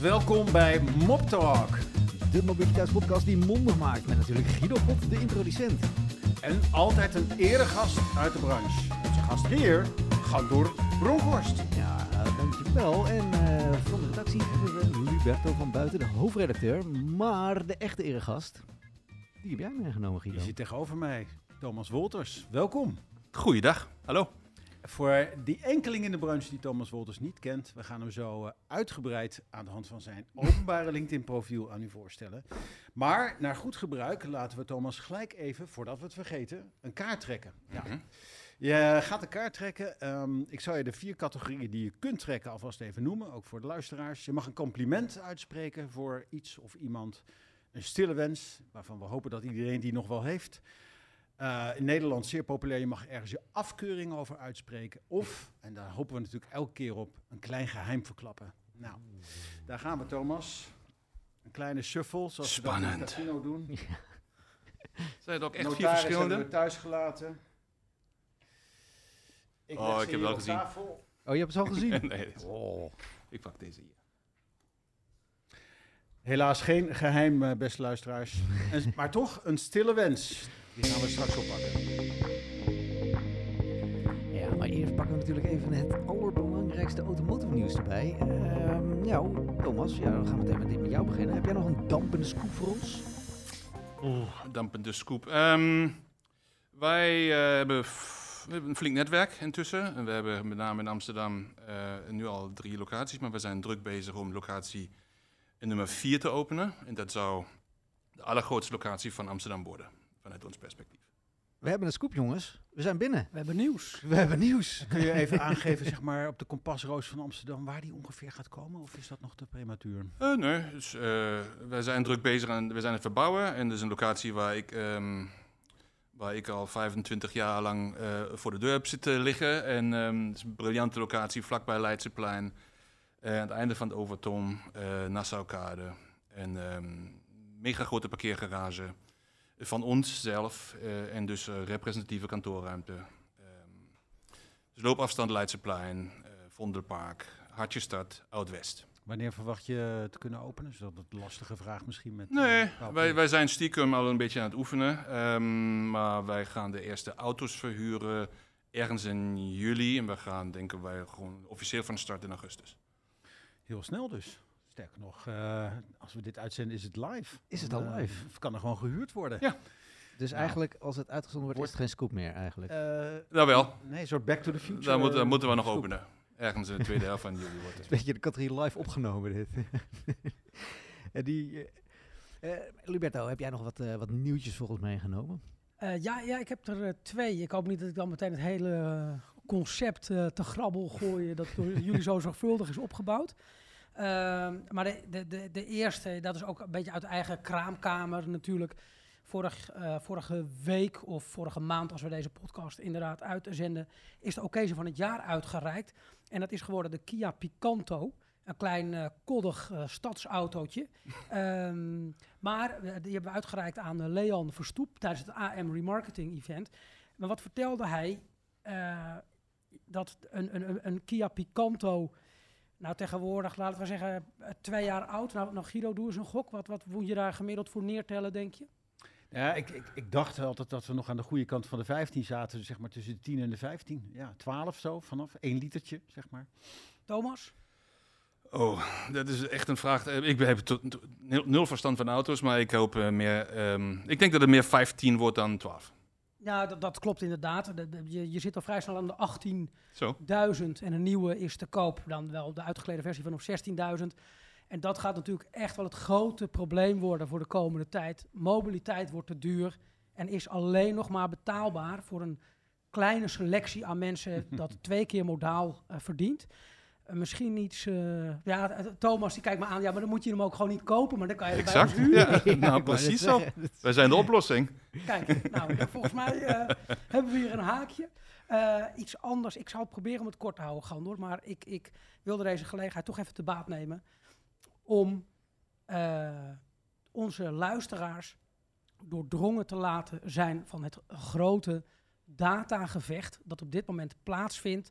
welkom bij Mop Talk. De mobiliteitspodcast die mondig maakt met natuurlijk Guido Pot, de introducent. En altijd een eregast uit de branche. Onze gastheer, Gandoor Bronkhorst. Ja, dankjewel. En eh, van de redactie hebben we Luberto van Buiten, de hoofdredacteur. Maar de echte eregast, die heb jij meegenomen Guido. Je zit tegenover mij, Thomas Wolters. Welkom. Goeiedag, hallo. Voor die enkeling in de branche die Thomas Wolters niet kent, we gaan hem zo uh, uitgebreid aan de hand van zijn openbare LinkedIn-profiel aan u voorstellen. Maar naar goed gebruik laten we Thomas gelijk even, voordat we het vergeten, een kaart trekken. Ja. Mhm. Je gaat een kaart trekken. Um, ik zal je de vier categorieën die je kunt trekken alvast even noemen, ook voor de luisteraars. Je mag een compliment uitspreken voor iets of iemand. Een stille wens, waarvan we hopen dat iedereen die nog wel heeft. Uh, in Nederland zeer populair, je mag ergens je afkeuring over uitspreken. Of, en daar hopen we natuurlijk elke keer op, een klein geheim verklappen. Nou, daar gaan we Thomas. Een kleine shuffle, zoals Spannend. we dat in het casino doen. Ja. Zijn het ook echt Notaris vier verschillende? hebben we thuis gelaten. Ik Oh, ik heb wel op gezien. tafel. Oh, je hebt het al gezien? nee, oh. ik pak deze hier. Helaas geen geheim, eh, beste luisteraars. En- maar toch een stille wens. Die gaan we straks oppakken. Ja, maar eerst pakken we natuurlijk even het allerbelangrijkste automotive nieuws erbij. Ehm nou, Thomas, ja, dan gaan we meteen met, dit met jou beginnen. Heb jij nog een dampende scoop voor ons? Oeh, dampende scoop. Ehm, wij eh, hebben, we hebben een flink netwerk intussen. En we hebben met name in Amsterdam eh, nu al drie locaties, maar we zijn druk bezig om locatie nummer vier te openen. En dat zou de allergrootste locatie van Amsterdam worden, vanuit ons perspectief. We hebben een scoop, jongens. We zijn binnen. We hebben nieuws. We hebben nieuws. Kun je even aangeven, zeg maar, op de kompasroos van Amsterdam, waar die ongeveer gaat komen? Of is dat nog te prematuur? Eh, nee, dus, eh, wij zijn druk bezig aan, we zijn het verbouwen. En dat is een locatie waar ik, ehm, waar ik al 25 jaar lang eh, voor de deur heb zitten liggen. En ehm, het is een briljante locatie, vlakbij Leidseplein. Eh, aan het einde van het Overtom, eh Nassaukade. En ehm mega grote parkeergarage van ons zelf. eh, en dus eh, representatieve kantoorruimte. Ehm, dus loopafstand Leidseplein, eh Vondelpark, Hartjestad, Oud-West. Wanneer verwacht je te kunnen openen? Is dat een lastige vraag misschien? Met, Nee, wij, wij zijn stiekem al een beetje aan het oefenen. ehm, maar wij gaan de eerste auto's verhuren ergens in juli. En we gaan, denken wij, gewoon officieel van start in augustus. Heel snel dus. Sterker nog, eh, als we dit uitzenden is het live. Is het Dan, al eh, live? of kan er gewoon gehuurd worden? Ja. Dus Nou. eigenlijk, als het uitgezonden wordt, is het geen scoop meer eigenlijk. Eh, Nou wel, nee, een soort Back to the Future. daar moeten, moeten we nog scoop. openen. Ergens in de tweede helft van juli wordt het. Beetje de categorie live opgenomen dit. en die, Luberto, heb jij nog wat, eh, wat nieuwtjes voor ons meegenomen? Eh, ja, ja, ik heb er twee. Ik hoop niet dat ik dan meteen het hele concept eh, te grabbel gooi dat door jullie zo zorgvuldig is opgebouwd. Ehm, maar de, de, de, de eerste, dat is ook een beetje uit eigen kraamkamer natuurlijk. Vorig, eh, vorige week of vorige maand, als we deze podcast inderdaad uitzenden, is de occasion van het jaar uitgereikt. En dat is geworden de Kia Picanto. Een klein eh, koddig eh, stadsautootje. Ehm, maar die hebben we uitgereikt aan Leon Verstoep tijdens het AM Remarketing Event. Maar wat vertelde hij? Dat een, een- een Kia Picanto, nou tegenwoordig, laten we zeggen, eh, twee jaar oud. Nou, nou Guido, doe eens een gok. Wat, wat moet je daar gemiddeld voor neertellen, denk je? Ja, ik, ik, ik dacht altijd dat we nog aan de goede kant van de 15 zaten. Zeg maar tussen de 10 en de 15. Ja, 12 zo vanaf. 1 litertje, zeg maar. Thomas? Oh, dat is echt een vraag. Eh, Ik heb tot- tot- nul, nul verstand van auto's, maar ik hoop eh, meer... ehm, ik denk dat het meer 15 wordt dan 12. Ja, dat, dat klopt inderdaad. De- de- je, je zit al vrij snel aan de 18 Zo. 1000 en een nieuwe is te koop. Dan wel de uitgeklede versie van op 16.000. En dat gaat natuurlijk echt wel het grote probleem worden voor de komende tijd. Mobiliteit wordt te duur en is alleen nog maar betaalbaar voor een kleine selectie aan mensen dat twee keer modaal eh, verdient. Misschien iets. eh, ja, eh, Thomas die kijkt me aan. Ja, maar dan moet je hem ook gewoon niet kopen, maar dan kan je hem bij ons Exact. huren. Ja, nou, precies zo. Wij zijn de oplossing. Kijk, nou, ja, volgens mij eh, hebben we hier een haakje. Eh, iets anders. Ik zal proberen om het kort te houden, Gandor. Maar ik, ik wilde deze gelegenheid toch even te baat nemen. Om eh, onze luisteraars doordrongen te laten zijn van het grote datagevecht. dat op dit moment plaatsvindt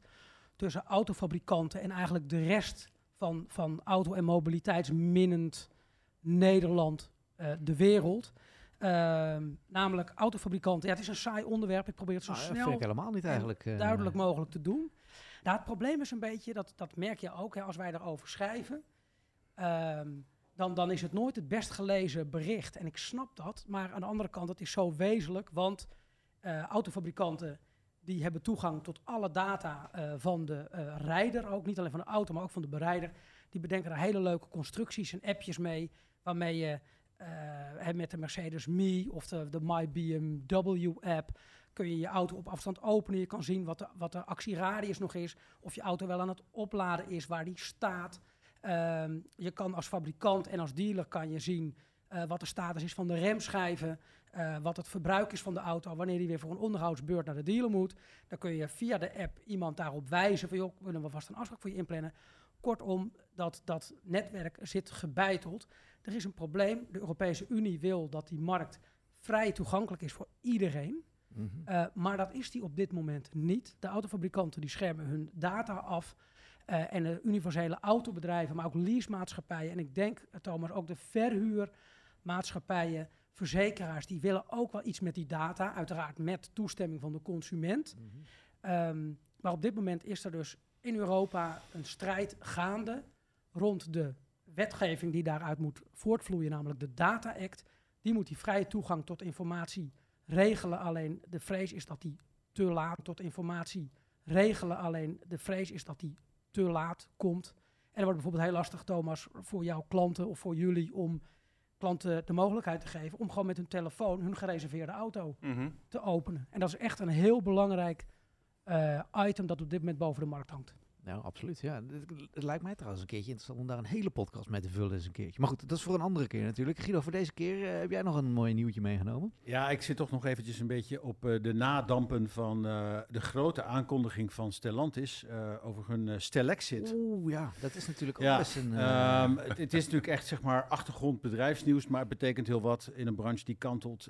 tussen autofabrikanten en eigenlijk de rest van, van auto- en mobiliteitsminnend Nederland uh, de wereld. Uh, namelijk autofabrikanten. Ja, het is een saai onderwerp. Ik probeer het zo Nou, dat snel vind ik helemaal niet eigenlijk. eh, duidelijk mogelijk te doen. Nou, het probleem is een beetje, dat, dat merk je ook hè, als wij erover schrijven. ehm, dan, dan is het nooit het best gelezen bericht. En ik snap dat. Maar aan de andere kant, het is zo wezenlijk. Want eh, autofabrikanten die hebben toegang tot alle data eh, van de eh, rijder. Ook niet alleen van de auto, maar ook van de berijder. Die bedenken er hele leuke constructies en appjes mee. Waarmee je eh, met de Mercedes Me of de, de My BMW app kun je je auto op afstand openen. Je kan zien wat de, wat de actieradius nog is. Of je auto wel aan het opladen is, waar die staat. Ehm, je kan als fabrikant en als dealer kan je zien eh, wat de status is van de remschijven. eh, wat het verbruik is van de auto. Wanneer die weer voor een onderhoudsbeurt naar de dealer moet. Dan kun je via de app iemand daarop wijzen. Van joh, willen we vast een afspraak voor je inplannen. Kortom, dat, dat netwerk zit gebeiteld. Er is een probleem. De Europese Unie wil dat die markt vrij toegankelijk is voor iedereen. mhm. Uh, maar dat is die op dit moment niet. De autofabrikanten die schermen hun data af. Uh, en de universele autobedrijven, maar ook leasemaatschappijen. En ik denk, Thomas, ook de verhuurmaatschappijen, verzekeraars, die willen ook wel iets met die data. Uiteraard met toestemming van de consument. Mhm. Um, maar op dit moment is er dus in Europa een strijd gaande rond de wetgeving die daaruit moet voortvloeien, namelijk de Data Act. Die moet die vrije toegang tot informatie regelen. Alleen de vrees is dat die te laat tot informatie regelen. Alleen de vrees is dat die te laat komt. En dan wordt bijvoorbeeld heel lastig, Thomas, voor jouw klanten of voor jullie om klanten de mogelijkheid te geven om gewoon met hun telefoon hun gereserveerde auto Mhm. te openen. En dat is echt een heel belangrijk uh, item dat op dit moment boven de markt hangt. Nou, absoluut. Ja. Het, lijkt mij trouwens een keertje interessant om daar een hele podcast mee te vullen eens een keertje. Maar goed, dat is voor een andere keer natuurlijk. Guido, voor deze keer uh, heb jij nog een mooi nieuwtje meegenomen? Ja, ik zit toch nog eventjes een beetje op uh, de nadampen van uh, de grote aankondiging van Stellantis over hun Stellexit. Oeh, ja, dat is natuurlijk ook ja, best een... Um, het, het, is natuurlijk echt zeg maar achtergrond bedrijfsnieuws, maar het betekent heel wat in een branche die kantelt.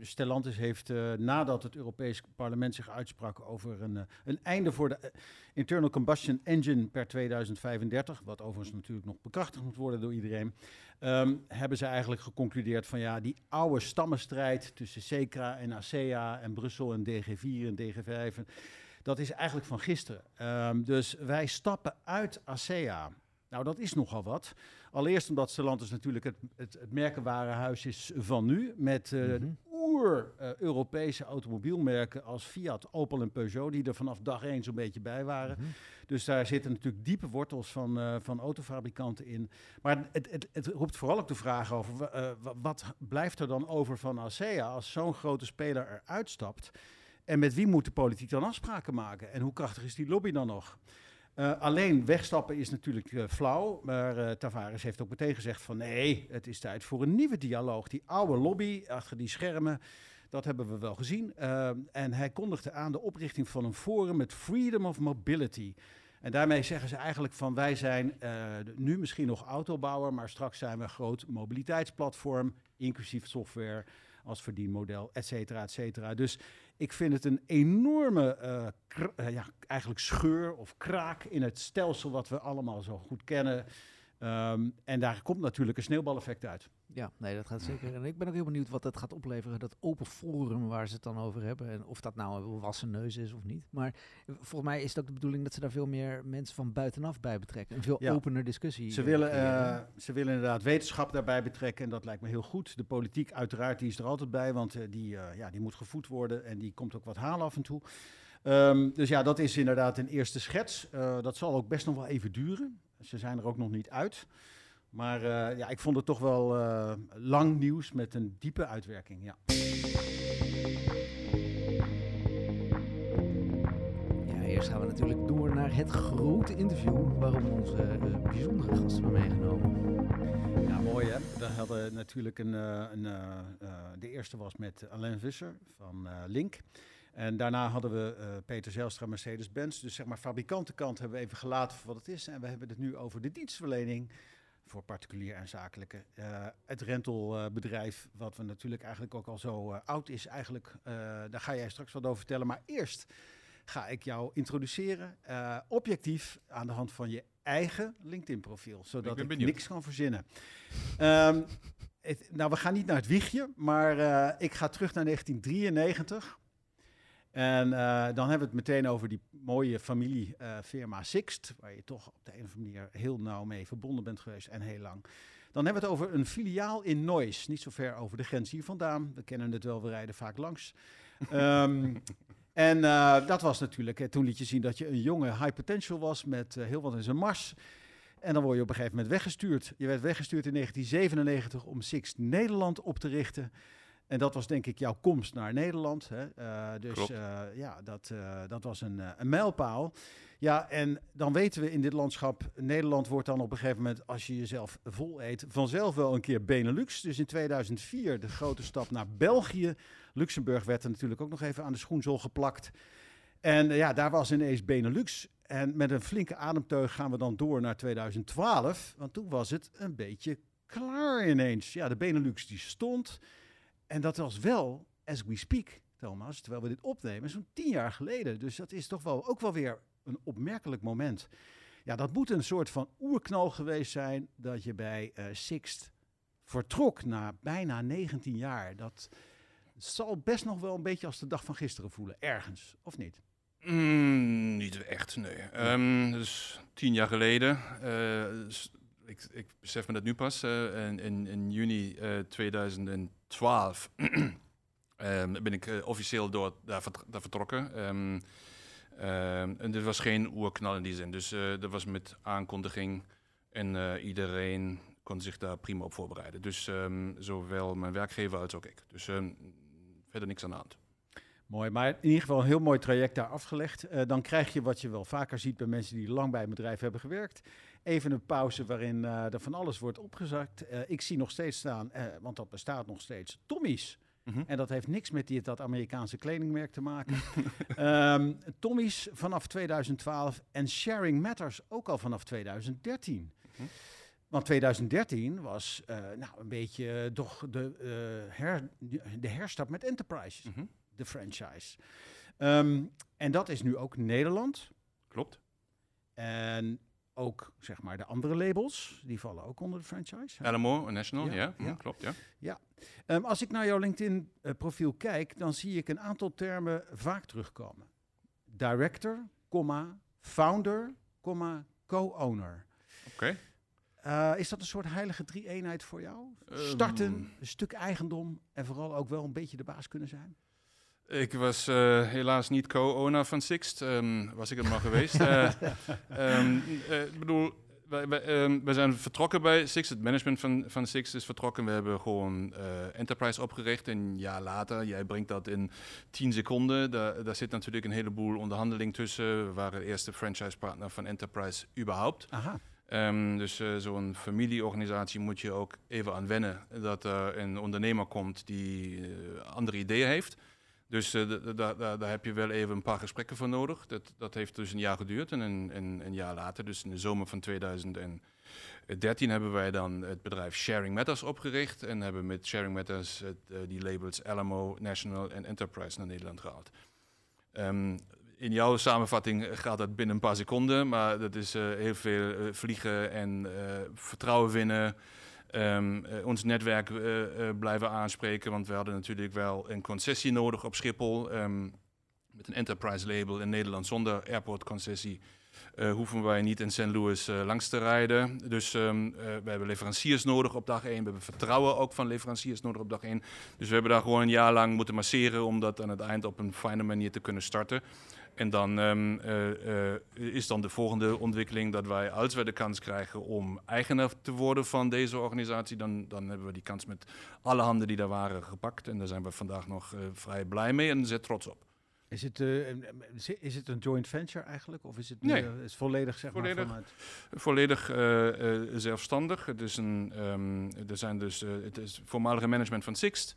Stellantis heeft nadat het Europees Parlement zich uitsprak over een, een einde voor de internal combustion engine per 2035, wat overigens natuurlijk nog bekrachtigd moet worden door iedereen, um, hebben ze eigenlijk geconcludeerd van ja, die oude stammenstrijd tussen SECRA en ASEA en Brussel en DG4 en DG5, dat is eigenlijk van gisteren. Um, dus wij stappen uit ASEA. Nou, dat is nogal wat. Allereerst omdat Stellantis natuurlijk het, het, het merkenwarenhuis is van nu, met mm -hmm. oer-Europese uh, automobielmerken als Fiat, Opel en Peugeot, die er vanaf dag één zo'n beetje bij waren. Mm -hmm. Dus daar zitten natuurlijk diepe wortels van, uh, van autofabrikanten in. Maar het, het, het, roept vooral ook de vraag over, uh, wat blijft er dan over van ASEA als zo'n grote speler eruit stapt? En met wie moet de politiek dan afspraken maken? En hoe krachtig is die lobby dan nog? Uh, alleen wegstappen is natuurlijk uh, flauw, maar uh, Tavares heeft ook meteen gezegd van nee, het is tijd voor een nieuwe dialoog. Die oude lobby achter die schermen, dat hebben we wel gezien. En hij kondigde aan de oprichting van een forum met Freedom of Mobility. En daarmee zeggen ze eigenlijk van wij zijn nu misschien nog autobouwer, maar straks zijn we een groot mobiliteitsplatform, inclusief software als verdienmodel, et cetera, et cetera. Dus ik vind het een enorme uh, uh, ja, eigenlijk scheur of kraak in het stelsel wat we allemaal zo goed kennen. Um, en daar komt natuurlijk een sneeuwbaleffect uit. Ja, nee, dat gaat zeker. En ik ben ook heel benieuwd wat dat gaat opleveren, dat open forum waar ze het dan over hebben. En of dat nou een wassen neus is of niet. Maar volgens mij is het ook de bedoeling dat ze daar veel meer mensen van buitenaf bij betrekken. Een veel ja. opener discussie. Ze willen, uh, ze willen inderdaad wetenschap daarbij betrekken en dat lijkt me heel goed. De politiek uiteraard, die is er altijd bij, want uh, die, uh, ja, die moet gevoed worden en die komt ook wat halen af en toe. Um, dus ja, dat is inderdaad een eerste schets. Dat zal ook best nog wel even duren. Ze zijn er ook nog niet uit. Maar uh, ja, ik vond het toch wel uh, lang nieuws met een diepe uitwerking. Ja. ja, eerst gaan we natuurlijk door naar het grote interview waarom onze uh, bijzondere gasten hebben meegenomen. Ja, mooi hè. We hadden natuurlijk een, een de eerste was met Alain Visser van Link. En daarna hadden we uh, Peter Zelstra, Mercedes-Benz. Dus zeg maar fabrikantenkant hebben we even gelaten voor wat het is. En we hebben het nu over de dienstverlening voor particulier en zakelijke. Uh, het rentelbedrijf, wat we natuurlijk eigenlijk ook al zo uh, oud is eigenlijk. daar ga jij straks wat over vertellen. Maar eerst ga ik jou introduceren, eh, objectief aan de hand van je eigen LinkedIn-profiel, zodat ik, niks kan verzinnen. Ehm, het- nou, we gaan niet naar het wiegje, maar eh, ik ga terug naar 1993. En eh, dan hebben we het meteen over die mooie familiefirma Sixt, waar je toch op de een of andere manier heel nauw mee verbonden bent geweest en heel lang. Dan hebben we het over een filiaal in Neuss, niet zo ver over de grens hier vandaan. We kennen het wel, we rijden vaak langs. Ehm, en eh, dat was natuurlijk, eh, toen liet je zien dat je een jonge high potential was met heel wat in zijn mars. En dan word je op een gegeven moment weggestuurd. Je werd weggestuurd in 1997 om Sixt Nederland op te richten. En dat was denk ik jouw komst naar Nederland. Hè? Eh, dus eh, ja, dat, eh, dat was een, een mijlpaal. Ja, en dan weten we in dit landschap, Nederland wordt dan op een gegeven moment, als je jezelf vol eet, vanzelf wel een keer Benelux. Dus in 2004 de grote stap naar België. Luxemburg werd er natuurlijk ook nog even aan de schoenzol geplakt. En ja, daar was ineens Benelux. En met een flinke ademteug gaan we dan door naar 2012. Want toen was het een beetje klaar ineens. Ja, de Benelux die stond. En dat was wel, as we speak, Thomas, terwijl we dit opnemen, zo'n tien jaar geleden. Dus dat is toch wel ook wel weer een opmerkelijk moment. Ja, dat moet een soort van oerknal geweest zijn dat je bij eh Sixt vertrok na bijna 19 jaar. Dat zal best nog wel een beetje als de dag van gisteren voelen, ergens, of niet? Mm, niet echt, nee. Ehm, dus tien jaar geleden. eh, ik, ik besef me dat nu pas. eh, in, in, juni eh, 2012 ehm, ben ik eh, officieel door, daar, vert- daar vertrokken. Ehm, en dit was geen oerknal in die zin. Dus eh dat was met aankondiging. En eh, iedereen kon zich daar prima op voorbereiden. Dus zowel mijn werkgever als ook ik. Dus verder niks aan de hand. Mooi, maar in ieder geval een heel mooi traject daar afgelegd. Eh, dan krijg je wat je wel vaker ziet bij mensen die lang bij een bedrijf hebben gewerkt. Even een pauze waarin eh, er van alles wordt opgezakt. Eh, ik zie nog steeds staan, eh, want dat bestaat nog steeds, Tommy's. Mhm. En dat heeft niks met die, dat Amerikaanse kledingmerk te maken. Ehm Tommy's vanaf 2012 en Sharing Matters ook al vanaf 2013. Mhm. Want 2013 was nou, een beetje toch de, her, de herstart met Enterprise Mhm. de franchise. Ehm, en dat is nu ook Nederland. Klopt. En ook zeg maar de andere labels, die vallen ook onder de franchise. LMO, National, Ja, ja, ja. ja, klopt, ja. Ehm, als ik naar jouw LinkedIn-profiel kijk, dan zie ik een aantal termen vaak terugkomen. Director, comma, founder, comma, co-owner. Oké. Eh, is dat een soort heilige drie-eenheid voor jou? Starten, Ehm. een stuk eigendom en vooral ook wel een beetje de baas kunnen zijn? Ik was eh, helaas niet co-owner van Sixt. Ehm, was ik het maar geweest. Eh, ehm, eh, Ik bedoel, wij, wij, ehm, wij zijn vertrokken bij Sixt. Het management van, van Sixt is vertrokken. We hebben gewoon Enterprise opgericht. En een jaar later, jij brengt dat in 10 seconden. Daar, daar zit natuurlijk een heleboel onderhandeling tussen. We waren de eerste franchise-partner van Enterprise überhaupt. Aha. Dus zo'n familieorganisatie moet je ook even aan wennen dat er een ondernemer komt die andere ideeën heeft. Dus eh, da- da- da- daar heb je wel even een paar gesprekken voor nodig. Dat, dat heeft dus een jaar geduurd en een, jaar later, dus in de zomer van 2013, hebben wij dan het bedrijf Sharing Matters opgericht en hebben met Sharing Matters het, eh, die labels LMO, National en Enterprise naar Nederland gehaald. Ehm, in jouw samenvatting gaat dat binnen een paar seconden, maar dat is eh, heel veel eh, vliegen en eh, vertrouwen winnen. Ehm, eh, ons netwerk eh, eh, blijven aanspreken, want we hadden natuurlijk wel een concessie nodig op Schiphol. Ehm, met een enterprise label in Nederland zonder airport concessie eh, hoeven wij niet in St. Louis langs te rijden. Dus ehm, eh, we hebben leveranciers nodig op dag 1. We hebben vertrouwen ook van leveranciers nodig op dag 1. Dus we hebben daar gewoon een jaar lang moeten masseren om dat aan het eind op een fijne manier te kunnen starten. En dan ehm, eh, eh, is dan de volgende ontwikkeling dat wij, als we de kans krijgen om eigenaar te worden van deze organisatie, dan, dan hebben we die kans met alle handen die daar waren gepakt. En daar zijn we vandaag nog eh, vrij blij mee en zeer trots op. Is het, zi- is het een joint venture eigenlijk? Of is het, Nee. is volledig, zeg Volledig. maar, vanuit... Volledig zelfstandig. Het is een, ehm, er zijn dus, het is voormalige management van Sixt.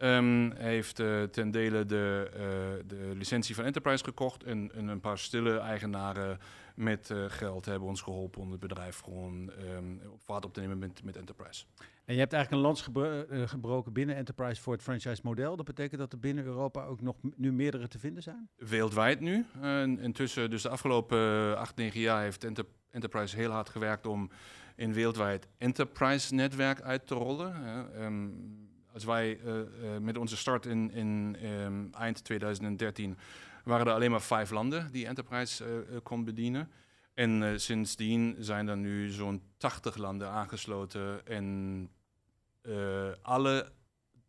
Ehm, hij heeft uh, ten dele de, uh, de licentie van Enterprise gekocht en, en, een paar stille eigenaren met uh, geld hebben ons geholpen om het bedrijf gewoon um, op vaart op te nemen met, met Enterprise. En je hebt eigenlijk een lans gebro gebroken binnen Enterprise voor het franchise model. Dat betekent dat er binnen Europa ook nog nu meerdere te vinden zijn? Wereldwijd nu. intussen, dus de afgelopen acht, negen jaar heeft Enter Enterprise heel hard gewerkt om een wereldwijd enterprise-netwerk uit te rollen. Um, als wij uh, uh, met onze start in, in um, eind 2013 waren er alleen maar vijf landen die Enterprise uh, kon bedienen. En sindsdien zijn er nu zo'n 80 landen aangesloten. En alle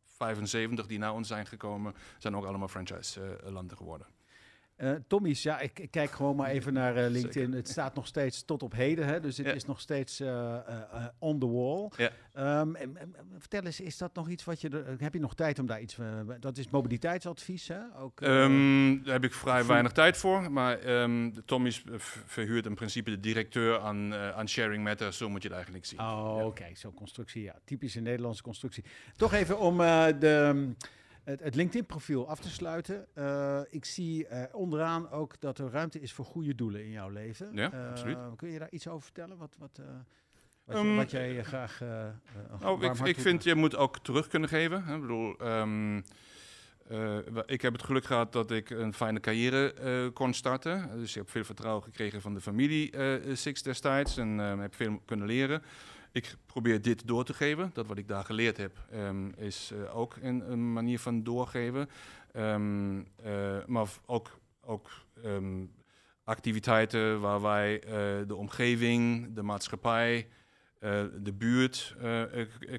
75 die naar ons zijn gekomen, zijn ook allemaal franchise-landen geworden. Uh, Tommy's, ja, ik, ik, kijk gewoon maar even naar uh, LinkedIn. Het staat nog steeds tot op heden, hè, dus het is nog steeds uh, on the wall. Ja. Um, en, en, vertel eens, is dat nog iets wat je... heb je nog tijd om daar iets... dat is mobiliteitsadvies, hè? Ook, um, daar heb ik vrij weinig tijd voor, maar um, Tommy's verhuurt in principe de directeur aan, aan Sharing Matter, zo moet je het eigenlijk zien. Oh, ja. oké, zo'n constructie, ja. Typische Nederlandse constructie. Toch even om de het, het LinkedIn-profiel af te sluiten. Uh, ik zie uh, onderaan ook dat er ruimte is voor goede doelen in jouw leven. Ja, uh, absoluut. Kun je daar iets over vertellen? Wat, wat, wat, um, je, wat jij graag. oh, ik, ik vind je moet ook terug kunnen geven. Hè? Ik bedoel. Um, ik heb het geluk gehad dat ik een fijne carrière kon starten. Dus ik heb veel vertrouwen gekregen van de familie Six destijds en heb veel kunnen leren ik probeer dit door te geven. Dat wat ik daar geleerd heb, um, is uh, ook een, een, manier van doorgeven. Um, uh, maar ook, ook um, activiteiten waar wij uh, de omgeving, de maatschappij, uh, de buurt uh,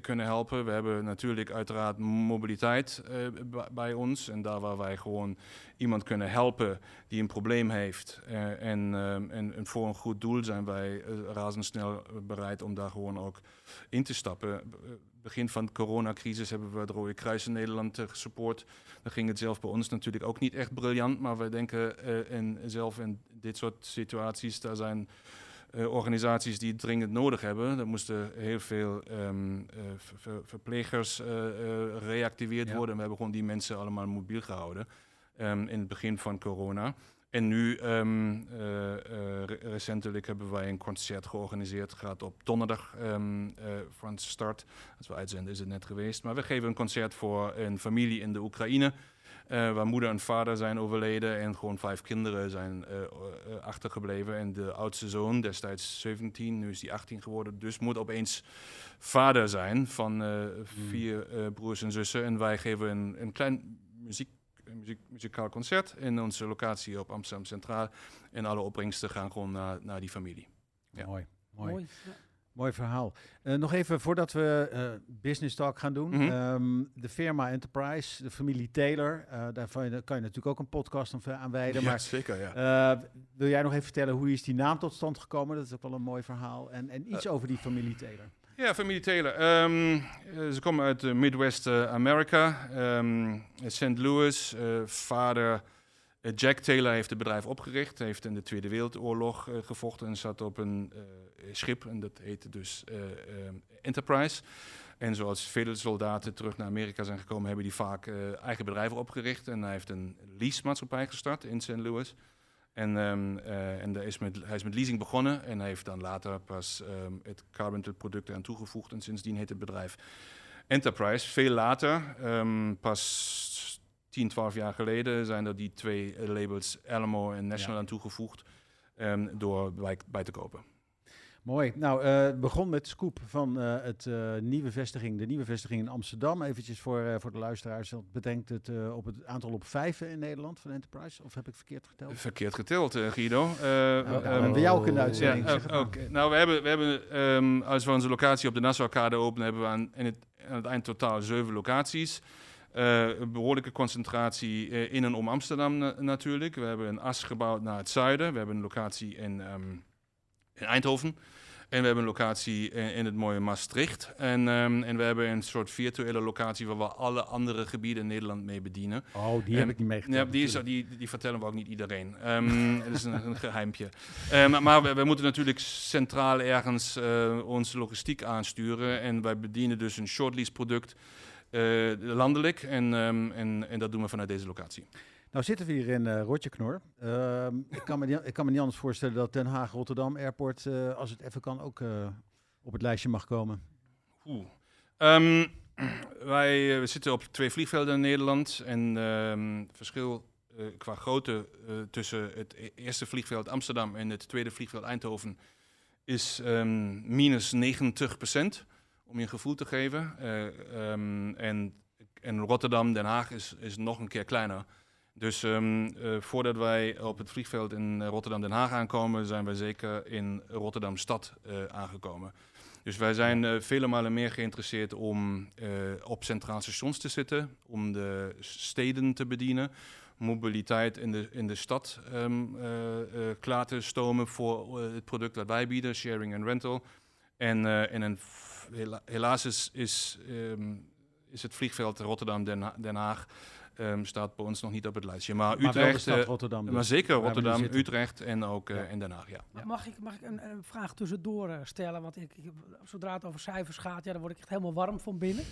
kunnen helpen. We hebben natuurlijk uiteraard mobiliteit bij ons. En daar waar wij gewoon iemand kunnen helpen die een probleem heeft. En, en, voor een goed doel zijn wij razendsnel bereid om daar gewoon ook in te stappen. Begin van de coronacrisis hebben we de Rode Kruis in Nederland gesupport. Dan ging het zelf bij ons natuurlijk ook niet echt briljant. Maar we denken en zelf in dit soort situaties, daar zijn uh, organisaties die het dringend nodig hebben. Er moesten heel veel um, ver verplegers uh, reactiveerd ja. worden. We hebben gewoon die mensen allemaal mobiel gehouden um, in het begin van corona. En nu, um, re recentelijk, hebben wij een concert georganiseerd. Het gaat op donderdag van start. Als we uitzenden is het net geweest. Maar we geven een concert voor een familie in de Oekraïne. Uh, waar moeder en vader zijn overleden en gewoon vijf kinderen zijn uh, uh, achtergebleven. En de oudste zoon, destijds 17, nu is hij 18 geworden, dus moet opeens vader zijn van hmm. vier broers en zussen. En wij geven een, een klein muziek, muziek, muzikaal concert in onze locatie op Amsterdam Centraal. En alle opbrengsten gaan gewoon naar, naar die familie. Ja. Mooi, mooi. mooi. Ja. Mooi verhaal. Uh, nog even voordat we uh, business talk gaan doen. Mm -hmm. um, de firma Enterprise, de familie Taylor. Uh, daarvan kan je natuurlijk ook een podcast aan wijden. Ja, maar, zeker, ja. wil jij nog even vertellen hoe is die naam tot stand gekomen? Dat is ook wel een mooi verhaal. En, en iets over die familie Taylor. Ja, familie Taylor. Um, ze komen uit Midwest America. Um, St. Louis. vader Jack Taylor heeft het bedrijf opgericht, heeft in de Tweede Wereldoorlog uh, gevochten en zat op een uh, schip en dat heette dus Enterprise. En zoals vele soldaten terug naar Amerika zijn gekomen, hebben die vaak eigen bedrijven opgericht. En hij heeft een leasemaatschappij gestart in St. Louis. En, um, en is met, hij is met leasing begonnen en hij heeft dan later pas um, het Carpenter product eraan toegevoegd. En sindsdien heet het bedrijf Enterprise. Veel later, um, pas 10, 12 jaar geleden zijn er die twee eh, labels Alamo en National ja. aan toegevoegd um, door bij, bij, te kopen. Mooi. Nou, uh, begon met scoop van uh, het uh, nieuwe vestiging, de nieuwe vestiging in Amsterdam. Eventjes voor, voor de luisteraars. Dat bedenkt het op het aantal op vijf in Nederland van Enterprise. Of heb ik verkeerd geteld? Verkeerd geteld, Guido. Nou, um, we jou kunnen uitzending. Ja, okay. Nou, we hebben, we hebben um, als we onze locatie op de Nassau-kade openen, hebben we aan, in het, aan het eind totaal zeven locaties. Uh, een behoorlijke concentratie uh, in en om Amsterdam na natuurlijk. We hebben een as gebouwd naar het zuiden. We hebben een locatie in, um, in Eindhoven. En we hebben een locatie in, in het mooie Maastricht. En, um, en we hebben een soort virtuele locatie waar we alle andere gebieden in Nederland mee bedienen. Oh, die heb ik niet meegemaakt. Ja, die, is, die, die vertellen we ook niet iedereen. Um, dat is een, een geheimpje. Maar, maar we, we, moeten natuurlijk centraal ergens uh, onze logistiek aansturen. En wij bedienen dus een shortlease product eh, landelijk. En, ehm, en, en dat doen we vanuit deze locatie. Nou zitten we hier in uh, Rotjeknor. Ehm, ik, kan me niet, ik kan me niet anders voorstellen dat Den Haag-Rotterdam Airport, eh, als het even kan, ook eh, op het lijstje mag komen. Oeh. Ehm, wij we zitten op twee vliegvelden in Nederland. En um, verschil qua grootte tussen het e-, eerste vliegveld Amsterdam en het tweede vliegveld Eindhoven is um, minus 90 procent. Om je een gevoel te geven. Uh, um, en, en Rotterdam, Den Haag is, is nog een keer kleiner. Dus um, voordat wij op het vliegveld in Rotterdam-Den Haag aankomen, zijn wij zeker in Rotterdam-Stad aangekomen. Dus wij zijn vele malen meer geïnteresseerd om op centraal stations te zitten, om de steden te bedienen, mobiliteit in de, in de stad uh, klaar te stomen voor het product dat wij bieden, sharing en rental. En, en een hela helaas is, is, um, is het vliegveld Rotterdam-Den Den Haag Um, staat bij ons nog niet op het lijstje. Maar, maar Utrecht, uh, Rotterdam. Dus. Maar zeker Rotterdam, Utrecht en ook uh, ja. in Den Haag. Ja. ja. Mag ik, mag ik een, een vraag tussendoor uh, stellen? Want ik, ik, zodra het over cijfers gaat, ja, dan word ik echt helemaal warm van binnen.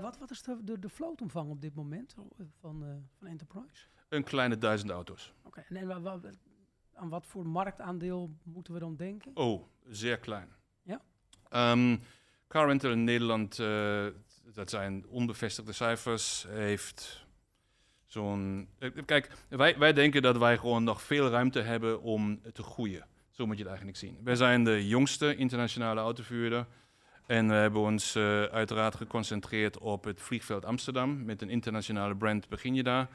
wat, wat is de, de, de vlootomvang op dit moment van, van Enterprise? Een kleine duizend auto's. Oké, okay. en, en aan wat voor marktaandeel moeten we dan denken? Oh, zeer klein. Ja? Um, car rental in Nederland, dat zijn onbevestigde cijfers, heeft zo'n. Kijk, wij, wij denken dat wij gewoon nog veel ruimte hebben om te groeien. Zo moet je het eigenlijk zien. Wij zijn de jongste internationale autovuurder. En we hebben ons uh, uiteraard geconcentreerd op het vliegveld Amsterdam. Met een internationale brand begin je daar.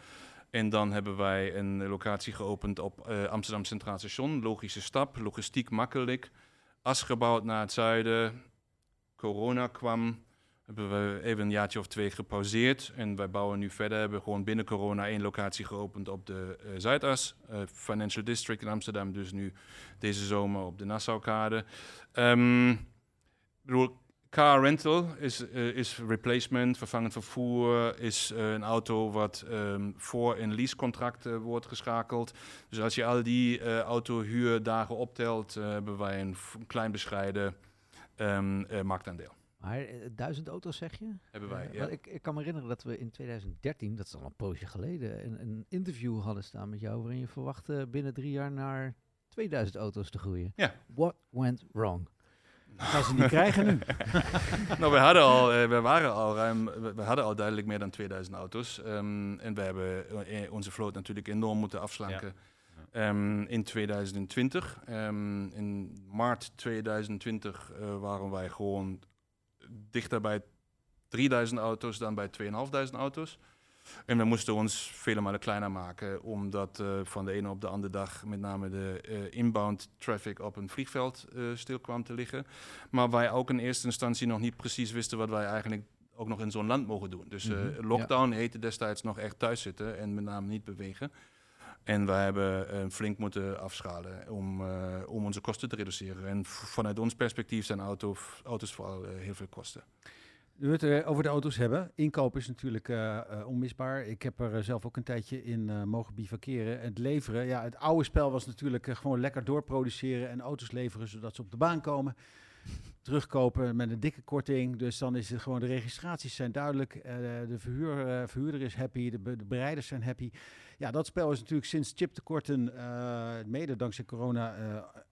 En dan hebben wij een locatie geopend op Amsterdam Centraal Station. Logische stap, logistiek makkelijk. As gebouwd naar het zuiden. Corona kwam hebben we even een jaartje of twee gepauzeerd. En wij bouwen nu verder. We hebben gewoon binnen corona één locatie geopend op de uh, Zuidas. Uh, Financial District in Amsterdam. Dus nu deze zomer op de Nassaukade. Um, car rental is, uh, is replacement, vervangend vervoer. Is een auto wat um, voor een leasecontract wordt geschakeld. Dus als je al die autohuurdagen optelt, hebben wij een klein bescheiden um, marktaandeel. Maar uh, duizend auto's zeg je? Hebben wij, uh, ja. Ik, ik, kan me herinneren dat we in 2013, dat is al een poosje geleden, een, een, interview hadden staan met jou waarin je verwachtte binnen drie jaar naar 2000 auto's te groeien. Ja. What went wrong? Gaan ze niet krijgen nu? nou, we hadden al, uh, we waren al ruim, we, we, hadden al duidelijk meer dan 2000 auto's. Um, en we hebben onze vloot natuurlijk enorm moeten afslanken. Ja. Um, in 2020. Um, in maart 2020 uh, waren wij gewoon dichter bij 3000 auto's dan bij 2500 auto's. En we moesten ons vele malen kleiner maken, omdat uh, van de ene op de andere dag met name de uh, inbound traffic op een vliegveld stil kwam te liggen. Maar wij ook in eerste instantie nog niet precies wisten wat wij eigenlijk ook nog in zo'n land mogen doen. Dus mm -hmm. lockdown ja. heette destijds nog echt thuis zitten en met name niet bewegen. En wij hebben flink moeten afschalen om, om onze kosten te reduceren. En vanuit ons perspectief zijn auto, auto's vooral heel veel kosten. Nu we het over de auto's hebben. Inkoop is natuurlijk onmisbaar. Ik heb er zelf ook een tijdje in mogen bivakeren. Het leveren, ja, het oude spel was natuurlijk gewoon lekker doorproduceren en auto's leveren zodat ze op de baan komen. Terugkopen met een dikke korting. Dus dan is het gewoon, de registraties zijn duidelijk. de verhuur, verhuurder is happy, de, de bereiders zijn happy. Ja, dat spel is natuurlijk sinds chiptekorten, mede dankzij corona,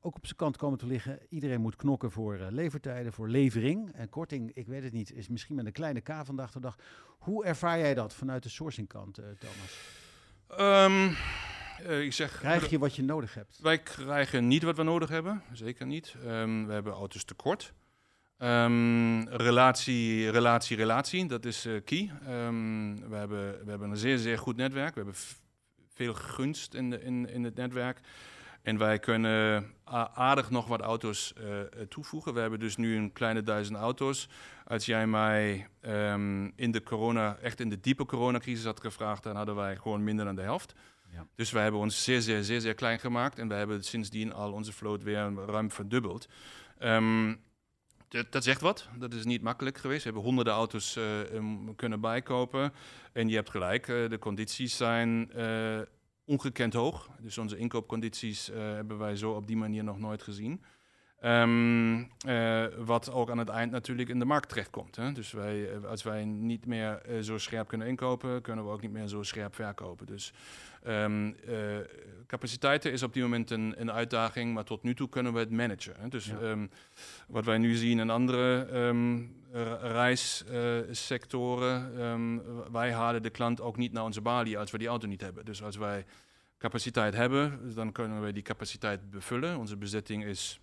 ook op zijn kant komen te liggen. Iedereen moet knokken voor uh, levertijden, voor levering. En korting, ik weet het niet, is misschien met een kleine K vandaag de dag. Hoe ervaar jij dat vanuit de sourcingkant, uh, Thomas? Um, uh, ik zeg, Krijg je wat je nodig hebt? Wij krijgen niet wat we nodig hebben, zeker niet. Um, we hebben auto's tekort. Um, relatie, relatie, relatie, dat is key. we, hebben, we hebben een zeer, zeer goed netwerk. We hebben veel gunst in, de, in, in het netwerk. En wij kunnen aardig nog wat auto's uh, toevoegen. We hebben dus nu een kleine duizend auto's. Als jij mij um, in de corona, echt in de diepe coronacrisis had gevraagd, dan hadden wij gewoon minder dan de helft. Ja. Dus wij hebben ons zeer, zeer, zeer, zeer klein gemaakt. En we hebben sindsdien al onze vloot weer ruim verdubbeld. Um, dat zegt wat. Dat is niet makkelijk geweest. We hebben honderden auto's uh, um, kunnen bijkopen. En je hebt gelijk, uh, de condities zijn uh, ongekend hoog. Dus onze inkoopcondities hebben wij zo op die manier nog nooit gezien. Ehm, eh, wat ook aan het eind natuurlijk in de markt terechtkomt. Hè? Dus wij, eh, als wij niet meer eh, zo scherp kunnen inkopen, kunnen we ook niet meer zo scherp verkopen. Dus um, capaciteiten is op dit moment een, een, uitdaging, maar tot nu toe kunnen we het managen. Hè? Dus ehm, wat wij nu zien in andere reissectoren, wij halen de klant ook niet naar onze balie als we die auto niet hebben. Dus als wij capaciteit hebben, dan kunnen we die capaciteit bevullen. Onze bezetting is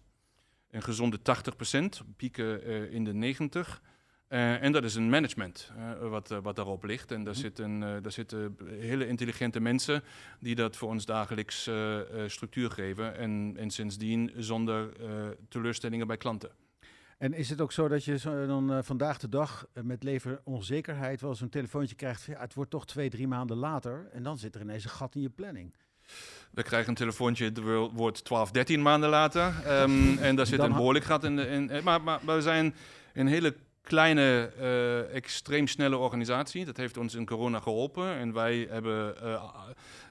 een gezonde 80%, pieken uh, in de 90%. Uh, en dat is een management uh, wat, wat daarop ligt. En daar, mm zitten, daar zitten hele intelligente mensen die dat voor ons dagelijks structuur geven. En, en sindsdien zonder teleurstellingen bij klanten. En is het ook zo dat je zo dan vandaag de dag met leveronzekerheid wel een telefoontje krijgt? Ja, het wordt toch twee, drie maanden later en dan zit er ineens een gat in je planning. We krijgen een telefoontje, het wordt 12, 13 maanden later. Um, en daar zit een behoorlijk gat in. De, in eh, maar, maar, maar, we zijn een hele kleine, uh, extreem snelle organisatie. Dat heeft ons in corona geholpen. En wij hebben, uh,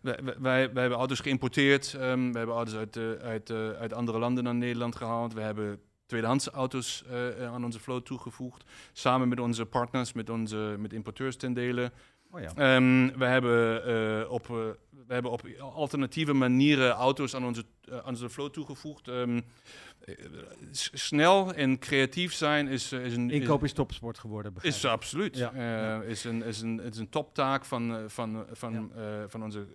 wij, wij, wij, hebben auto's geïmporteerd. Um, we hebben auto's uit, uit, uit andere landen naar Nederland gehaald. We hebben tweedehands auto's aan onze vloot toegevoegd. Samen met onze partners, met, onze, met importeurs ten dele. Oh ja. um, we hebben op we hebben op alternatieve manieren auto's aan onze, uh, aan onze vloot toegevoegd. Um, snel en creatief zijn is, is een... Inkoop is topsport geworden, Is absoluut. Ja. Uh, ja. Is, een, is, een, is een toptaak van, van, van, uh, van onze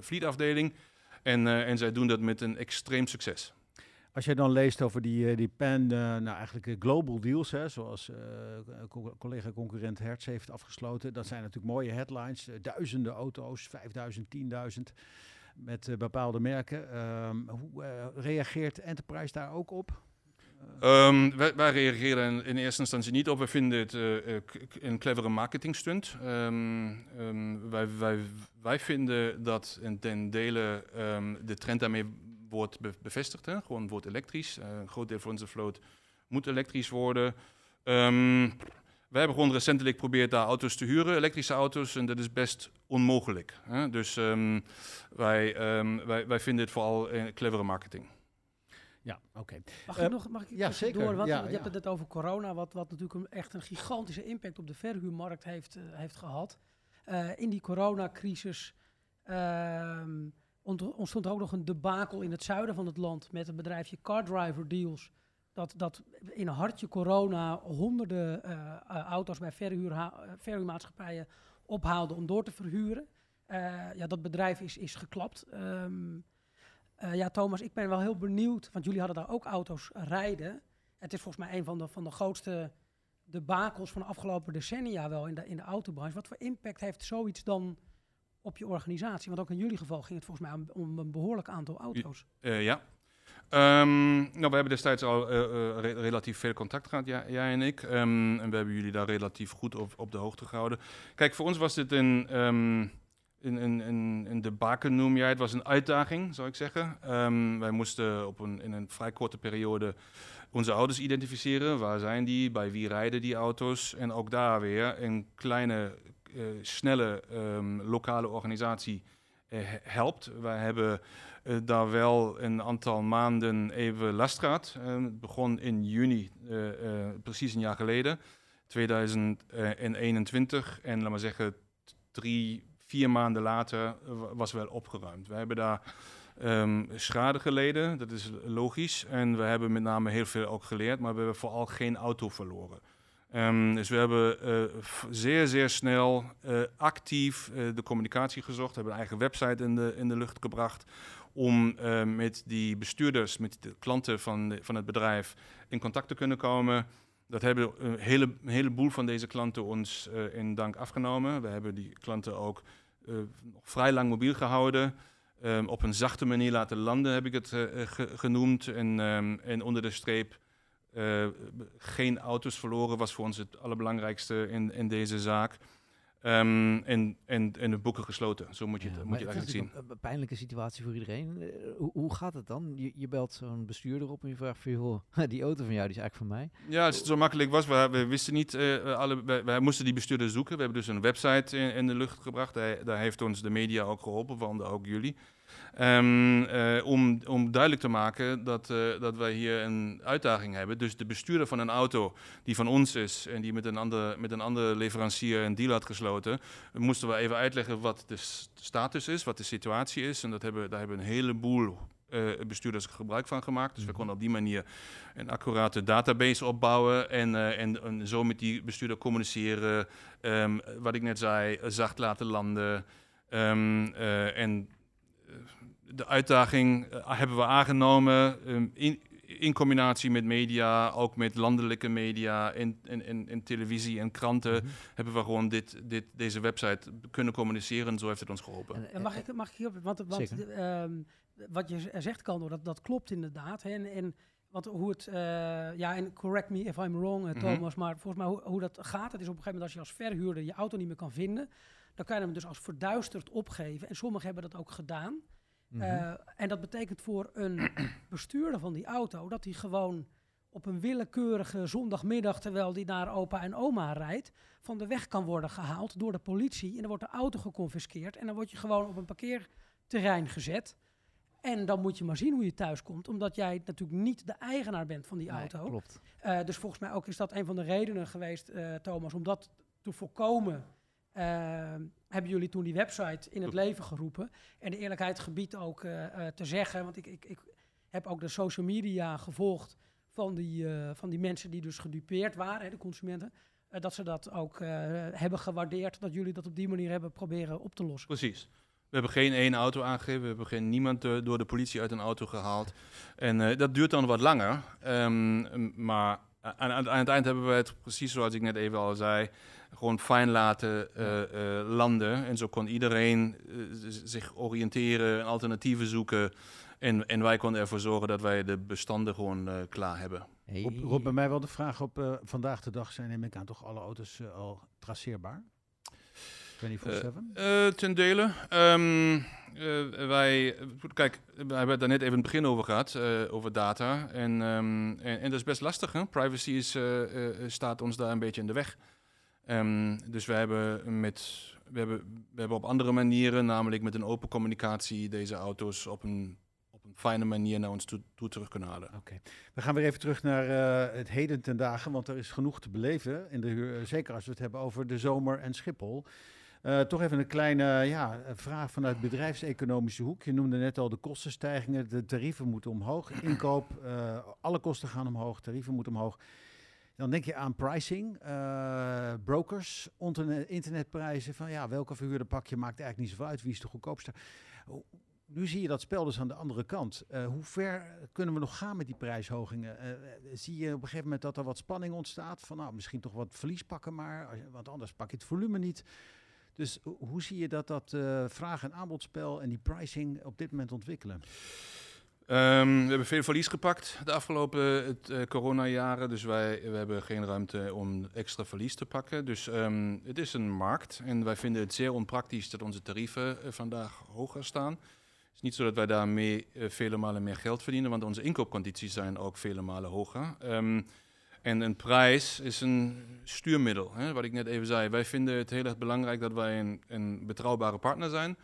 vlietafdeling. En, en zij doen dat met een extreem succes. Als je dan leest over die, die pen, nou eigenlijk global deals, hè, zoals uh, collega-concurrent Hertz heeft afgesloten, dat zijn natuurlijk mooie headlines. Duizenden auto's, 5000, 10.000 met bepaalde merken. Um, hoe reageert Enterprise daar ook op? Um, wij, wij, reageren in, eerste instantie niet op. We vinden het een clevere marketingstunt. Um, wij, wij, wij vinden dat in ten dele de trend daarmee wordt bevestigd. Hè? Gewoon wordt elektrisch. Uh, een groot deel van onze vloot moet elektrisch worden. Um, we hebben gewoon recentelijk geprobeerd daar auto's te huren, elektrische auto's, en dat is best onmogelijk. Hè? Dus um, wij, um, wij, wij vinden het vooral uh, clevere marketing. Ja, oké. Okay. Mag, uh, nog, mag ik ja, zeker. door? Want ja, je ja. hebt het over corona, wat, wat natuurlijk een, echt een gigantische impact op de verhuurmarkt heeft, uh, heeft gehad. in die coronacrisis ontstond ook nog een debakel in het zuiden van het land met het bedrijfje Car Driver Deals. Dat, dat in hartje corona honderden uh, auto's bij verhuur, verhuurmaatschappijen ophaalde om door te verhuren. Uh, ja, dat bedrijf is, is geklapt. Um, ja, Thomas, ik ben wel heel benieuwd, want jullie hadden daar ook auto's rijden. Het is volgens mij een van de, van de grootste debakels van de afgelopen decennia wel in de, in de autobranche. Wat voor impact heeft zoiets dan op je organisatie? Want ook in jullie geval ging het volgens mij om, een behoorlijk aantal auto's. Uh, ja. Um, nou, we hebben destijds al uh, uh, re relatief veel contact gehad, jij, jij en ik. Um, en we hebben jullie daar relatief goed op, op, de hoogte gehouden. Kijk, voor ons was dit een, um, een, een, een, een debaken, noem jij het. was een uitdaging, zou ik zeggen. wij moesten op een, in een vrij korte periode onze auto's identificeren. Waar zijn die? Bij wie rijden die auto's? En ook daar weer een kleine snelle um, lokale organisatie uh, helpt. Wij hebben uh, daar wel een aantal maanden even last gehad. het begon in juni, precies een jaar geleden, 2021. En laat maar zeggen, drie, vier maanden later was wel opgeruimd. We hebben daar um, schade geleden, dat is logisch. En we hebben met name heel veel ook geleerd, maar we hebben vooral geen auto verloren. Um, dus we hebben uh, zeer, zeer snel uh, actief uh, de communicatie gezocht. We hebben een eigen website in de, in de lucht gebracht. Om met die bestuurders, met de klanten van, van het bedrijf in contact te kunnen komen. Dat hebben een, hele, een heleboel van deze klanten ons in dank afgenomen. We hebben die klanten ook nog vrij lang mobiel gehouden. Um, op een zachte manier laten landen, heb ik het ge genoemd. En, um, en onder de streep uh, geen auto's verloren was voor ons het allerbelangrijkste in, in deze zaak. Um, en, en, en de boeken gesloten. Zo moet je het, moet je het eigenlijk zien. Een, pijnlijke situatie voor iedereen. Uh, hoe, hoe, gaat het dan? Je, je belt zo'n bestuurder op en je vraagt: joh, die auto van jou die is eigenlijk van mij. Ja, als het zo makkelijk was, we, we wisten niet. Uh, alle, we, we, moesten die bestuurder zoeken. We hebben dus een website in, in de lucht gebracht. Hij, daar heeft ons de media ook geholpen, waaronder ook jullie. Ehm, eh, om, om duidelijk te maken dat, eh, dat wij hier een uitdaging hebben. Dus de bestuurder van een auto die van ons is en die met een andere, met een andere leverancier een deal had gesloten, moesten we even uitleggen wat de status is, wat de situatie is. En dat hebben, daar hebben een heleboel eh, bestuurders gebruik van gemaakt. Dus we konden op die manier een accurate database opbouwen en, en, en zo met die bestuurder communiceren. Ehm, wat ik net zei, zacht laten landen. Ehm, eh, en de uitdaging eh, hebben we aangenomen ehm, in, in combinatie met media, ook met landelijke media en, en, en, en televisie en kranten, Mhm. hebben we gewoon dit, dit, deze website kunnen communiceren. Zo heeft het ons geholpen. En- En mag ik, mag ik hierop, want, want Zeker. ehm, wat je z- zegt, Kando, dat, dat klopt inderdaad. Hè, en, en want hoe het, eh, ja, en correct me if I'm wrong, eh, Mhm. Thomas, maar volgens mij hoe, hoe dat gaat, het is op een gegeven moment als je als verhuurder je auto niet meer kan vinden, dan kan je hem dus als verduisterd opgeven. En sommigen hebben dat ook gedaan. Mhm. Eh, en dat betekent voor een bestuurder van die auto dat hij gewoon op een willekeurige zondagmiddag, terwijl hij naar opa en oma rijdt, van de weg kan worden gehaald door de politie. En dan wordt de auto geconfiskeerd en dan word je gewoon op een parkeerterrein gezet. En dan moet je maar zien hoe je thuis komt, omdat jij natuurlijk niet de eigenaar bent van die Nee, auto. klopt. Eh, dus volgens mij ook is dat een van de redenen geweest, eh, Thomas, om dat te voorkomen. Eh, hebben jullie toen die website in het leven geroepen. En de eerlijkheid gebiedt ook eh, eh, te zeggen, want ik, ik, ik heb ook de social media gevolgd van die, eh, van die mensen die dus gedupeerd waren, hè, de consumenten. dat ze dat ook hebben gewaardeerd, dat jullie dat op die manier hebben proberen op te lossen. Precies. We hebben geen één auto aangegeven, we hebben geen niemand door de politie uit een auto gehaald. En dat duurt dan wat langer. Ehm, maar aan, aan het eind hebben we het, precies zoals ik net even al zei, gewoon fijn laten eh, eh, landen. En zo kon iedereen eh, zich oriënteren, alternatieven zoeken. En, en wij konden ervoor zorgen dat wij de bestanden gewoon eh, klaar hebben. Hey. Rob, Rob, bij mij wel de vraag op eh, vandaag de dag zijn, neem ik aan, toch alle auto's al traceerbaar? 24-7? Eh, ten dele. Ehm, eh, wij, kijk, we hebben het daar net even in het begin over gehad, eh, over data. En, ehm, en, en dat is best lastig. Hè? Privacy is, eh, eh, staat ons daar een beetje in de weg. Ehm, dus we hebben, met, we, hebben, we hebben op andere manieren, namelijk met een open communicatie, deze auto's op een, op een fijne manier naar ons toe, toe terug kunnen halen. Oké. We gaan weer even terug naar eh, het heden ten dagen, want er is genoeg te beleven. In de eh, zeker als we het hebben over de zomer en Schiphol. Eh, toch even een kleine ja, vraag vanuit bedrijfseconomische hoek. Je noemde net al de kostenstijgingen. De tarieven moeten omhoog. Inkoop, alle kosten gaan omhoog. Tarieven moeten omhoog. Dan denk je aan pricing, eh, brokers, interne- internetprijzen. Van ja, welke verhuurder pak je maakt eigenlijk niet zoveel uit. Wie is de goedkoopste? Nu zie je dat spel dus aan de andere kant. Eh, hoe ver kunnen we nog gaan met die prijshogingen? Eh, zie je op een gegeven moment dat er wat spanning ontstaat? Van nou, misschien toch wat verlies pakken maar, want anders pak je het volume niet. Dus ho- hoe zie je dat dat vraag- en aanbodspel en die pricing op dit moment ontwikkelen? Ehm, we hebben veel verlies gepakt de afgelopen eh, coronajaren. Dus wij we hebben geen ruimte om extra verlies te pakken. Dus ehm, het is een markt. En wij vinden het zeer onpraktisch dat onze tarieven eh, vandaag hoger staan. Het is niet zo dat wij daarmee eh, vele malen meer geld verdienen, want onze inkoopcondities zijn ook vele malen hoger. Ehm, en een prijs is een stuurmiddel. Hè, wat ik net even zei. Wij vinden het heel erg belangrijk dat wij een, een betrouwbare partner zijn.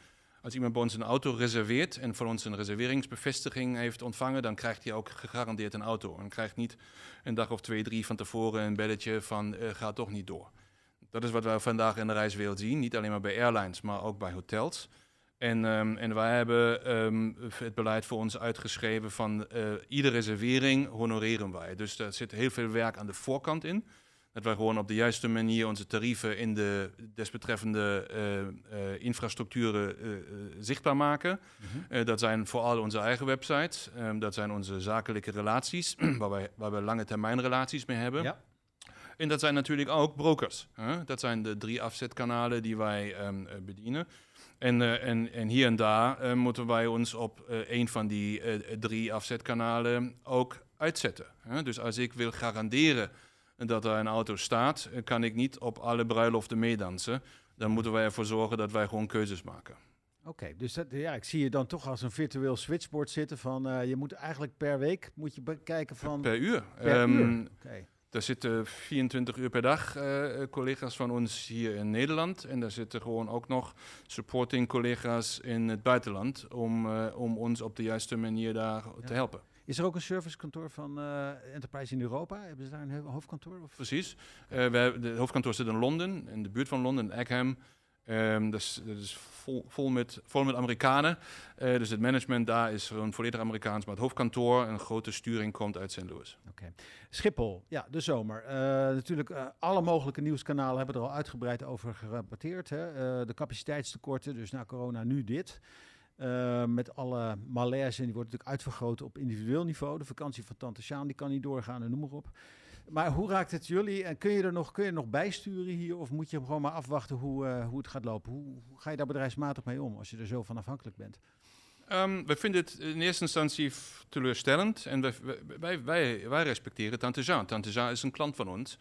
Als iemand bij ons een auto reserveert en van ons een reserveringsbevestiging heeft ontvangen, dan krijgt hij ook gegarandeerd een auto. En krijgt niet een dag of twee, drie van tevoren een belletje van eh gaat toch niet door. Dat is wat wij vandaag in de reiswereld zien. Niet alleen maar bij airlines, maar ook bij hotels. En, ehm, en wij hebben ehm, het beleid voor ons uitgeschreven van eh, iedere reservering honoreren wij. Dus daar zit heel veel werk aan de voorkant in. Dat wij gewoon op de juiste manier onze tarieven in de desbetreffende eh, eh, infrastructuren eh, zichtbaar maken. Eh, dat zijn vooral onze eigen websites. Ehm, dat zijn onze zakelijke relaties, waar, wij, waar we lange termijn relaties mee hebben. Ja. En dat zijn natuurlijk ook brokers. Hè? Dat zijn de drie afzetkanalen die wij ehm, eh, bedienen. En, en, en hier en daar moeten wij ons op eh, een van die drie afzetkanalen ook uitzetten. Hè? Dus als ik wil garanderen dat er een auto staat, kan ik niet op alle bruiloften meedansen. Dan moeten wij ervoor zorgen dat wij gewoon keuzes maken. Oké, dus dat, ja, ik zie je dan toch als een virtueel switchboard zitten van eh, je moet eigenlijk per week moet je bekijken van Per uur. Per Ehm, uur. Oké. Daar zitten 24 uur per dag eh, collega's van ons hier in Nederland. En daar zitten gewoon ook nog supporting collega's in het buitenland. Om, eh, om ons op de juiste manier daar te helpen. Is er ook een servicekantoor van eh, Enterprise in Europa? Hebben ze daar een ho- hoofdkantoor? Of? Precies. We hebben, de hoofdkantoor zit in Londen, in de buurt van Londen, in Egham. Ehm, dat is, dat is vol, vol, met, vol met Amerikanen. Eh, dus het management daar is gewoon volledig Amerikaans. Maar het hoofdkantoor, een grote sturing, komt uit St. Louis. Schiphol, ja, de zomer. Natuurlijk, alle mogelijke nieuwskanalen hebben er al uitgebreid over gerapporteerd. Hè? De capaciteitstekorten, dus na corona nu dit. Eh, met alle malaise, en die wordt natuurlijk uitvergroot op individueel niveau. De vakantie van Tante Sjaan, die kan niet doorgaan en noem maar op. Maar hoe raakt het jullie? En kun je er nog, kun je nog bijsturen hier? Of moet je gewoon maar afwachten hoe, eh, hoe het gaat lopen? Hoe, ga je daar bedrijfsmatig mee om als je er zo van afhankelijk bent? Ehm, we vinden het in eerste instantie teleurstellend. En wij, wij, wij, wij respecteren Tante Jean. Tante Jean is een klant van ons.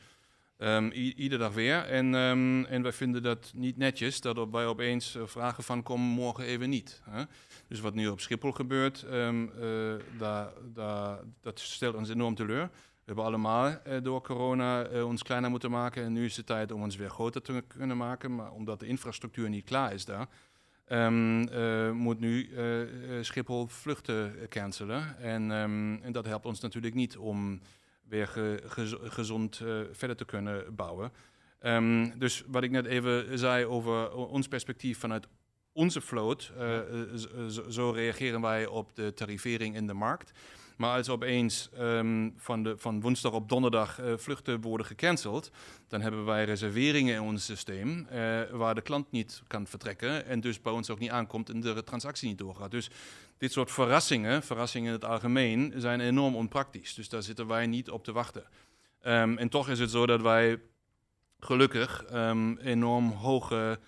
Ehm, iedere dag weer. En, ehm, en wij vinden dat niet netjes dat wij opeens eh, vragen van komen morgen even niet. Hè? Dus wat nu op Schiphol gebeurt, ehm, eh, dat stelt ons enorm teleur. We hebben allemaal eh, door corona ons kleiner moeten maken. En nu is het tijd om ons weer groter te kunnen maken. Maar omdat de infrastructuur niet klaar is daar, moet nu Schiphol vluchten cancelen. En, en dat helpt ons natuurlijk niet om weer ge- gez- gezond eh, verder te kunnen bouwen. Ehm, dus wat ik net even zei over ons perspectief vanuit onze vloot, eh, eh, zo reageren wij op de tarivering in de markt. Maar als opeens ehm, van, de, van woensdag op donderdag eh, vluchten worden gecanceld, dan hebben wij reserveringen in ons systeem eh, waar de klant niet kan vertrekken en dus bij ons ook niet aankomt en de transactie niet doorgaat. Dus dit soort verrassingen, verrassingen in het algemeen, zijn enorm onpraktisch. Dus daar zitten wij niet op te wachten. Ehm, en toch is het zo dat wij gelukkig ehm, enorm hoge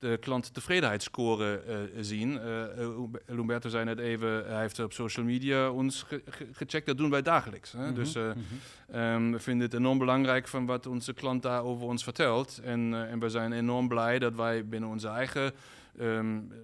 de klanttevredenheidsscore eh, zien. Eh, eh, Lumberto zei net even, hij heeft op social media ons ge- ge- gecheckt. Dat doen wij dagelijks. Hè? Mhm, Dus eh, mhm. Ehm, we vinden het enorm belangrijk van wat onze klant daar over ons vertelt. En, eh, en we zijn enorm blij dat wij binnen onze eigen ehm, eh,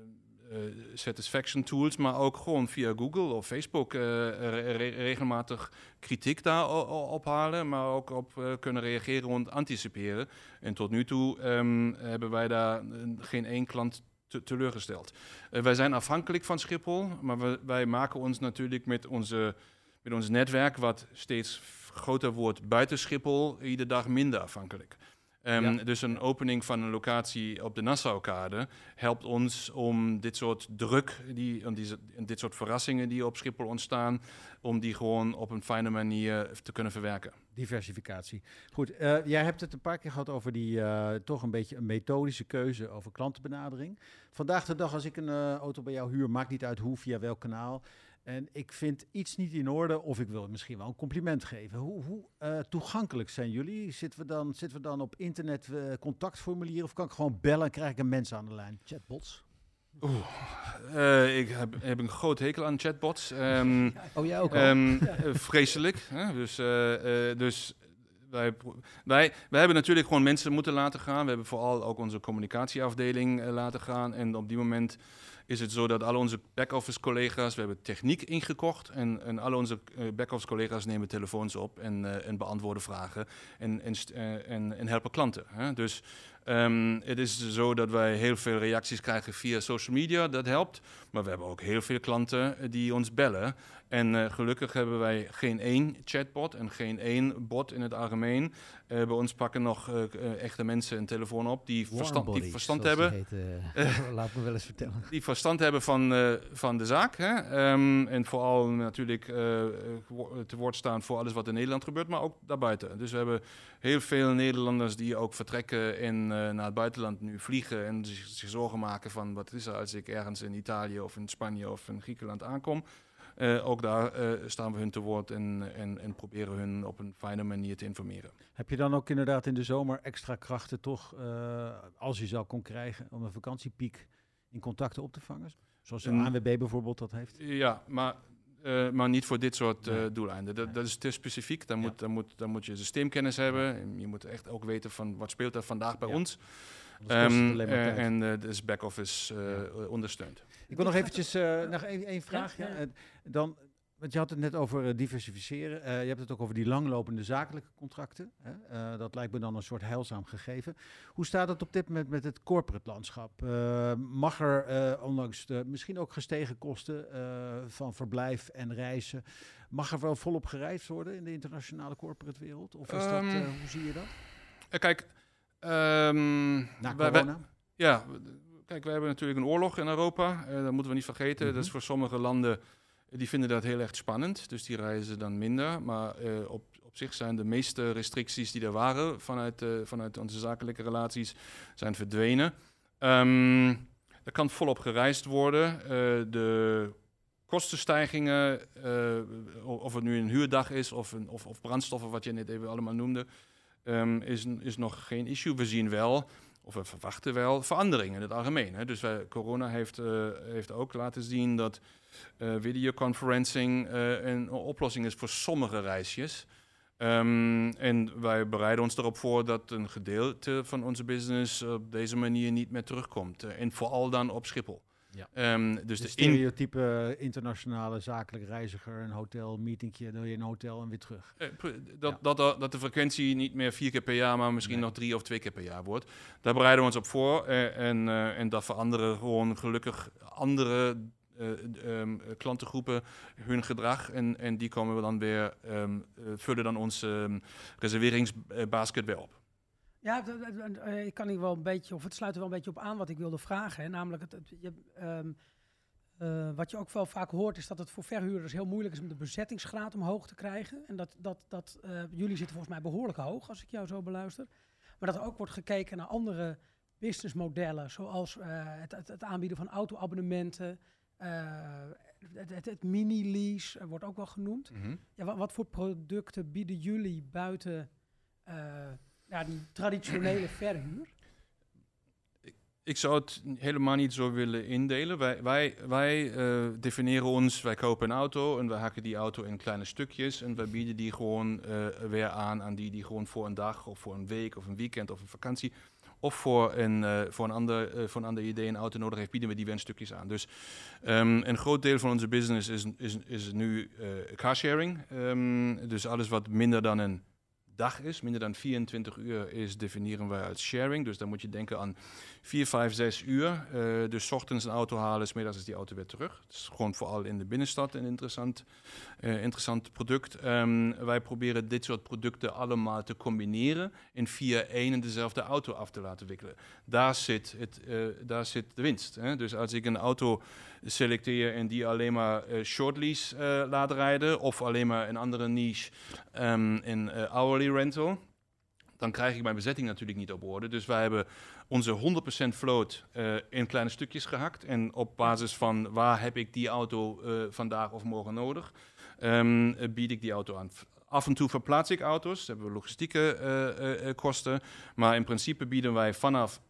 satisfaction tools, maar ook gewoon via Google of Facebook eh, re- re- regelmatig kritiek daar o- o- ophalen, maar ook op eh, kunnen reageren en anticiperen. En tot nu toe ehm, hebben wij daar eh, geen één klant te- teleurgesteld. Eh, wij zijn afhankelijk van Schiphol, maar we, wij maken ons natuurlijk met onze met ons netwerk, wat steeds groter wordt buiten Schiphol, iedere dag minder afhankelijk. Ehm, Ja. Dus een opening van een locatie op de Nassaukade helpt ons om dit soort druk, die, om die, dit soort verrassingen die op Schiphol ontstaan, om die gewoon op een fijne manier te kunnen verwerken. Diversificatie. Goed, eh, jij hebt het een paar keer gehad over die eh, toch een beetje een methodische keuze over klantenbenadering. Vandaag de dag, als ik een eh, auto bij jou huur, maakt niet uit hoe, via welk kanaal. En ik vind iets niet in orde, of ik wil misschien wel een compliment geven. Hoe, hoe eh, toegankelijk zijn jullie? Zitten we dan, zitten we dan op internet eh, contactformulieren of kan ik gewoon bellen en krijg ik een mens aan de lijn? Chatbots. Eh, ik heb, heb een groot hekel aan chatbots. Ehm, Oh, jij ook al? Ehm, eh, vreselijk. Hè? Dus, eh, eh, dus wij, wij, wij hebben natuurlijk gewoon mensen moeten laten gaan. We hebben vooral ook onze communicatieafdeling laten gaan. En op die moment is het zo dat al onze back-office collega's, we hebben techniek ingekocht. En, en al onze eh, back-office collega's nemen telefoons op en, eh, en beantwoorden vragen. En, en, eh, en, en helpen klanten. Hè? Dus ehm, het is zo dat wij heel veel reacties krijgen via social media. Dat helpt. Maar we hebben ook heel veel klanten eh, die ons bellen. En eh, gelukkig hebben wij geen één chatbot en geen één bot in het algemeen. Eh, bij ons pakken nog echte mensen een telefoon op die verstand, die verstand hebben. heet, laat me wel eens vertellen. Die verstand hebben van, van de zaak. Hè? Ehm, en vooral natuurlijk te woord staan voor alles wat in Nederland gebeurt, maar ook daarbuiten. Dus we hebben heel veel Nederlanders die ook vertrekken en eh, naar het buitenland nu vliegen en zich, zich zorgen maken van wat is er als ik ergens in Italië of in Spanje of in Griekenland aankom. Eh, ook daar eh, staan we hun te woord en, en, en proberen hun op een fijne manier te informeren. Heb je dan ook inderdaad in de zomer extra krachten toch, als je zou kon krijgen, om een vakantiepiek in contacten op te vangen? Zoals de. ANWB bijvoorbeeld dat heeft. Ja, maar, eh, maar niet voor dit soort eh, Nee. doeleinden. Dat, Nee. dat is te specifiek. Dan, Ja. moet, dan, moet, dan moet je systeemkennis hebben. En je moet echt ook weten van wat speelt er vandaag bij Ja. ons. Ehm, eh, en eh dus back-office eh, ondersteunt. Ik wil nog eventjes, eh, nog één vraag. Ja. ja. Dan, Want je had het net over eh, diversificeren. Eh, je hebt het ook over die langlopende zakelijke contracten. Hè? Eh, dat lijkt me dan een soort heilzaam gegeven. Hoe staat het op dit moment met het corporate landschap? Mag er, ondanks de misschien ook gestegen kosten van verblijf en reizen, mag er wel volop gereisd worden in de internationale corporate wereld? Of is dat, Ehm, eh, hoe zie je dat? Kijk, ehm, Na wij- wij- corona? Ja, kijk, we hebben natuurlijk een oorlog in Europa. dat moeten we niet vergeten. Mhm. Dat is voor sommige landen, die vinden dat heel erg spannend. Dus die reizen dan minder. Maar eh, op, op zich zijn de meeste restricties die er waren vanuit, eh, vanuit onze zakelijke relaties, zijn verdwenen. Ehm, er kan volop gereisd worden. Eh, de kostenstijgingen, of het nu een huurdag is of, een, of, of brandstoffen, wat je net even allemaal noemde, ehm, is, is nog geen issue. We zien wel of we verwachten wel veranderingen in het algemeen. Hè. Dus corona heeft, heeft ook laten zien dat videoconferencing eh, een oplossing is voor sommige reisjes. Ehm, en wij bereiden ons erop voor dat een gedeelte van onze business op deze manier niet meer terugkomt. Eh, en vooral dan op Schiphol. Ja. Ehm, De dus de, in, stereotype internationale zakelijk reiziger, een hotel, meetingje, dan weer een hotel en weer terug. Eh, dat, Ja. dat, dat, dat de frequentie niet meer vier keer per jaar, maar misschien Nee. nog drie of twee keer per jaar wordt. Daar bereiden we ons op voor. eh, en, eh, en dat veranderen gewoon gelukkig andere eh, ehm, eh, klantengroepen hun gedrag. En, en die komen we dan weer, ehm, eh, vullen dan ons ehm, reserveringsbasket weer op. Ja, eh, ik kan hier wel een beetje, of het sluit er wel een beetje op aan wat ik wilde vragen. Namelijk, het, je, wat je ook wel vaak hoort, is dat het voor verhuurders heel moeilijk is om de bezettingsgraad omhoog te krijgen. En dat, dat, dat jullie zitten volgens mij behoorlijk hoog, als ik jou zo beluister. Maar dat er ook wordt gekeken naar andere businessmodellen, zoals het, het, het aanbieden van auto-abonnementen. Eh, het, het, het mini-lease eh, wordt ook wel genoemd. Ja, wat, wat voor producten bieden jullie buiten eh, ja, die traditionele verhuur? Ik zou het helemaal niet zo willen indelen. Wij, wij, wij definiëren ons, wij kopen een auto en we hakken die auto in kleine stukjes. En wij bieden die gewoon weer aan aan die die gewoon voor een dag of voor een week of een weekend of een vakantie. Of voor een, eh, voor, een ander, eh, ander idee een auto nodig heeft, bieden we die weer in stukjes aan. Dus ehm, een groot deel van onze business is, is, is nu eh, carsharing. Ehm, dus alles wat minder dan een dag is, minder dan 24 uur is, definiëren wij als sharing. Dus dan moet je denken aan 4, 5, 6 uur. Eh, dus ochtends een auto halen, 's middags is die auto weer terug. Het is gewoon vooral in de binnenstad een interessant, eh, interessant product. Ehm, wij proberen dit soort producten allemaal te combineren en via één en dezelfde auto af te laten wikkelen. Daar zit, het, eh, daar zit de winst. Hè? Dus als ik een auto selecteer en die alleen maar short lease laat rijden of alleen maar een andere niche ehm, in hourly rental, dan krijg ik mijn bezetting natuurlijk niet op orde. Dus wij hebben onze 100% float eh, in kleine stukjes gehakt. En op basis van waar heb ik die auto eh, vandaag of morgen nodig, eh, bied ik die auto aan. Af en toe verplaats ik auto's, hebben we logistieke eh, kosten. Maar in principe bieden wij vanaf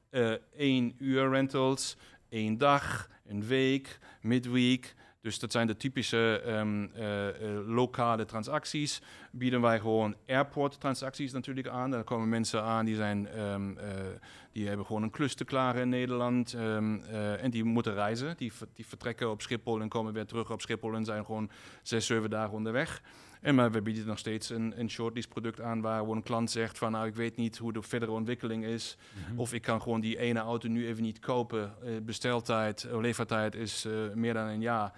één uur rentals, één dag, een week, midweek. Dus dat zijn de typische ehm, eh, eh, lokale transacties. Bieden wij gewoon airport transacties natuurlijk aan. Daar komen mensen aan die, zijn, ehm, eh, die hebben gewoon een klus te klaren in Nederland. ehm, eh, en die moeten reizen. Die, die vertrekken op Schiphol en komen weer terug op Schiphol en zijn gewoon zes, zeven dagen onderweg. En maar we bieden nog steeds een, een shortlease product aan waar een klant zegt van nou ik weet niet hoe de verdere ontwikkeling is. Mhm. Of ik kan gewoon die ene auto nu even niet kopen. Eh, besteltijd, eh, levertijd is eh, meer dan een jaar.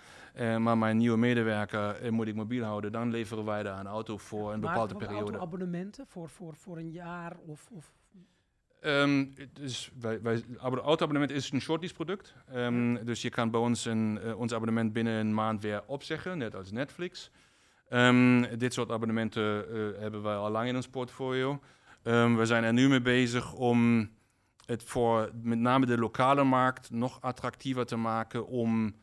Maar mijn nieuwe medewerker moet ik mobiel houden. Dan leveren wij daar een auto voor een Maar bepaalde periode. auto-abonnementen voor, voor, voor een jaar of... of Ehm, dus wij, wij, abo- auto-abonnement is een shortlease product. Ehm, Dus je kan bij ons een, ons abonnement binnen een maand weer opzeggen, net als Netflix. Ehm, dit soort abonnementen eh, hebben wij al lang in ons portfolio. Ehm, we zijn er nu mee bezig om het voor met name de lokale markt nog attractiever te maken om...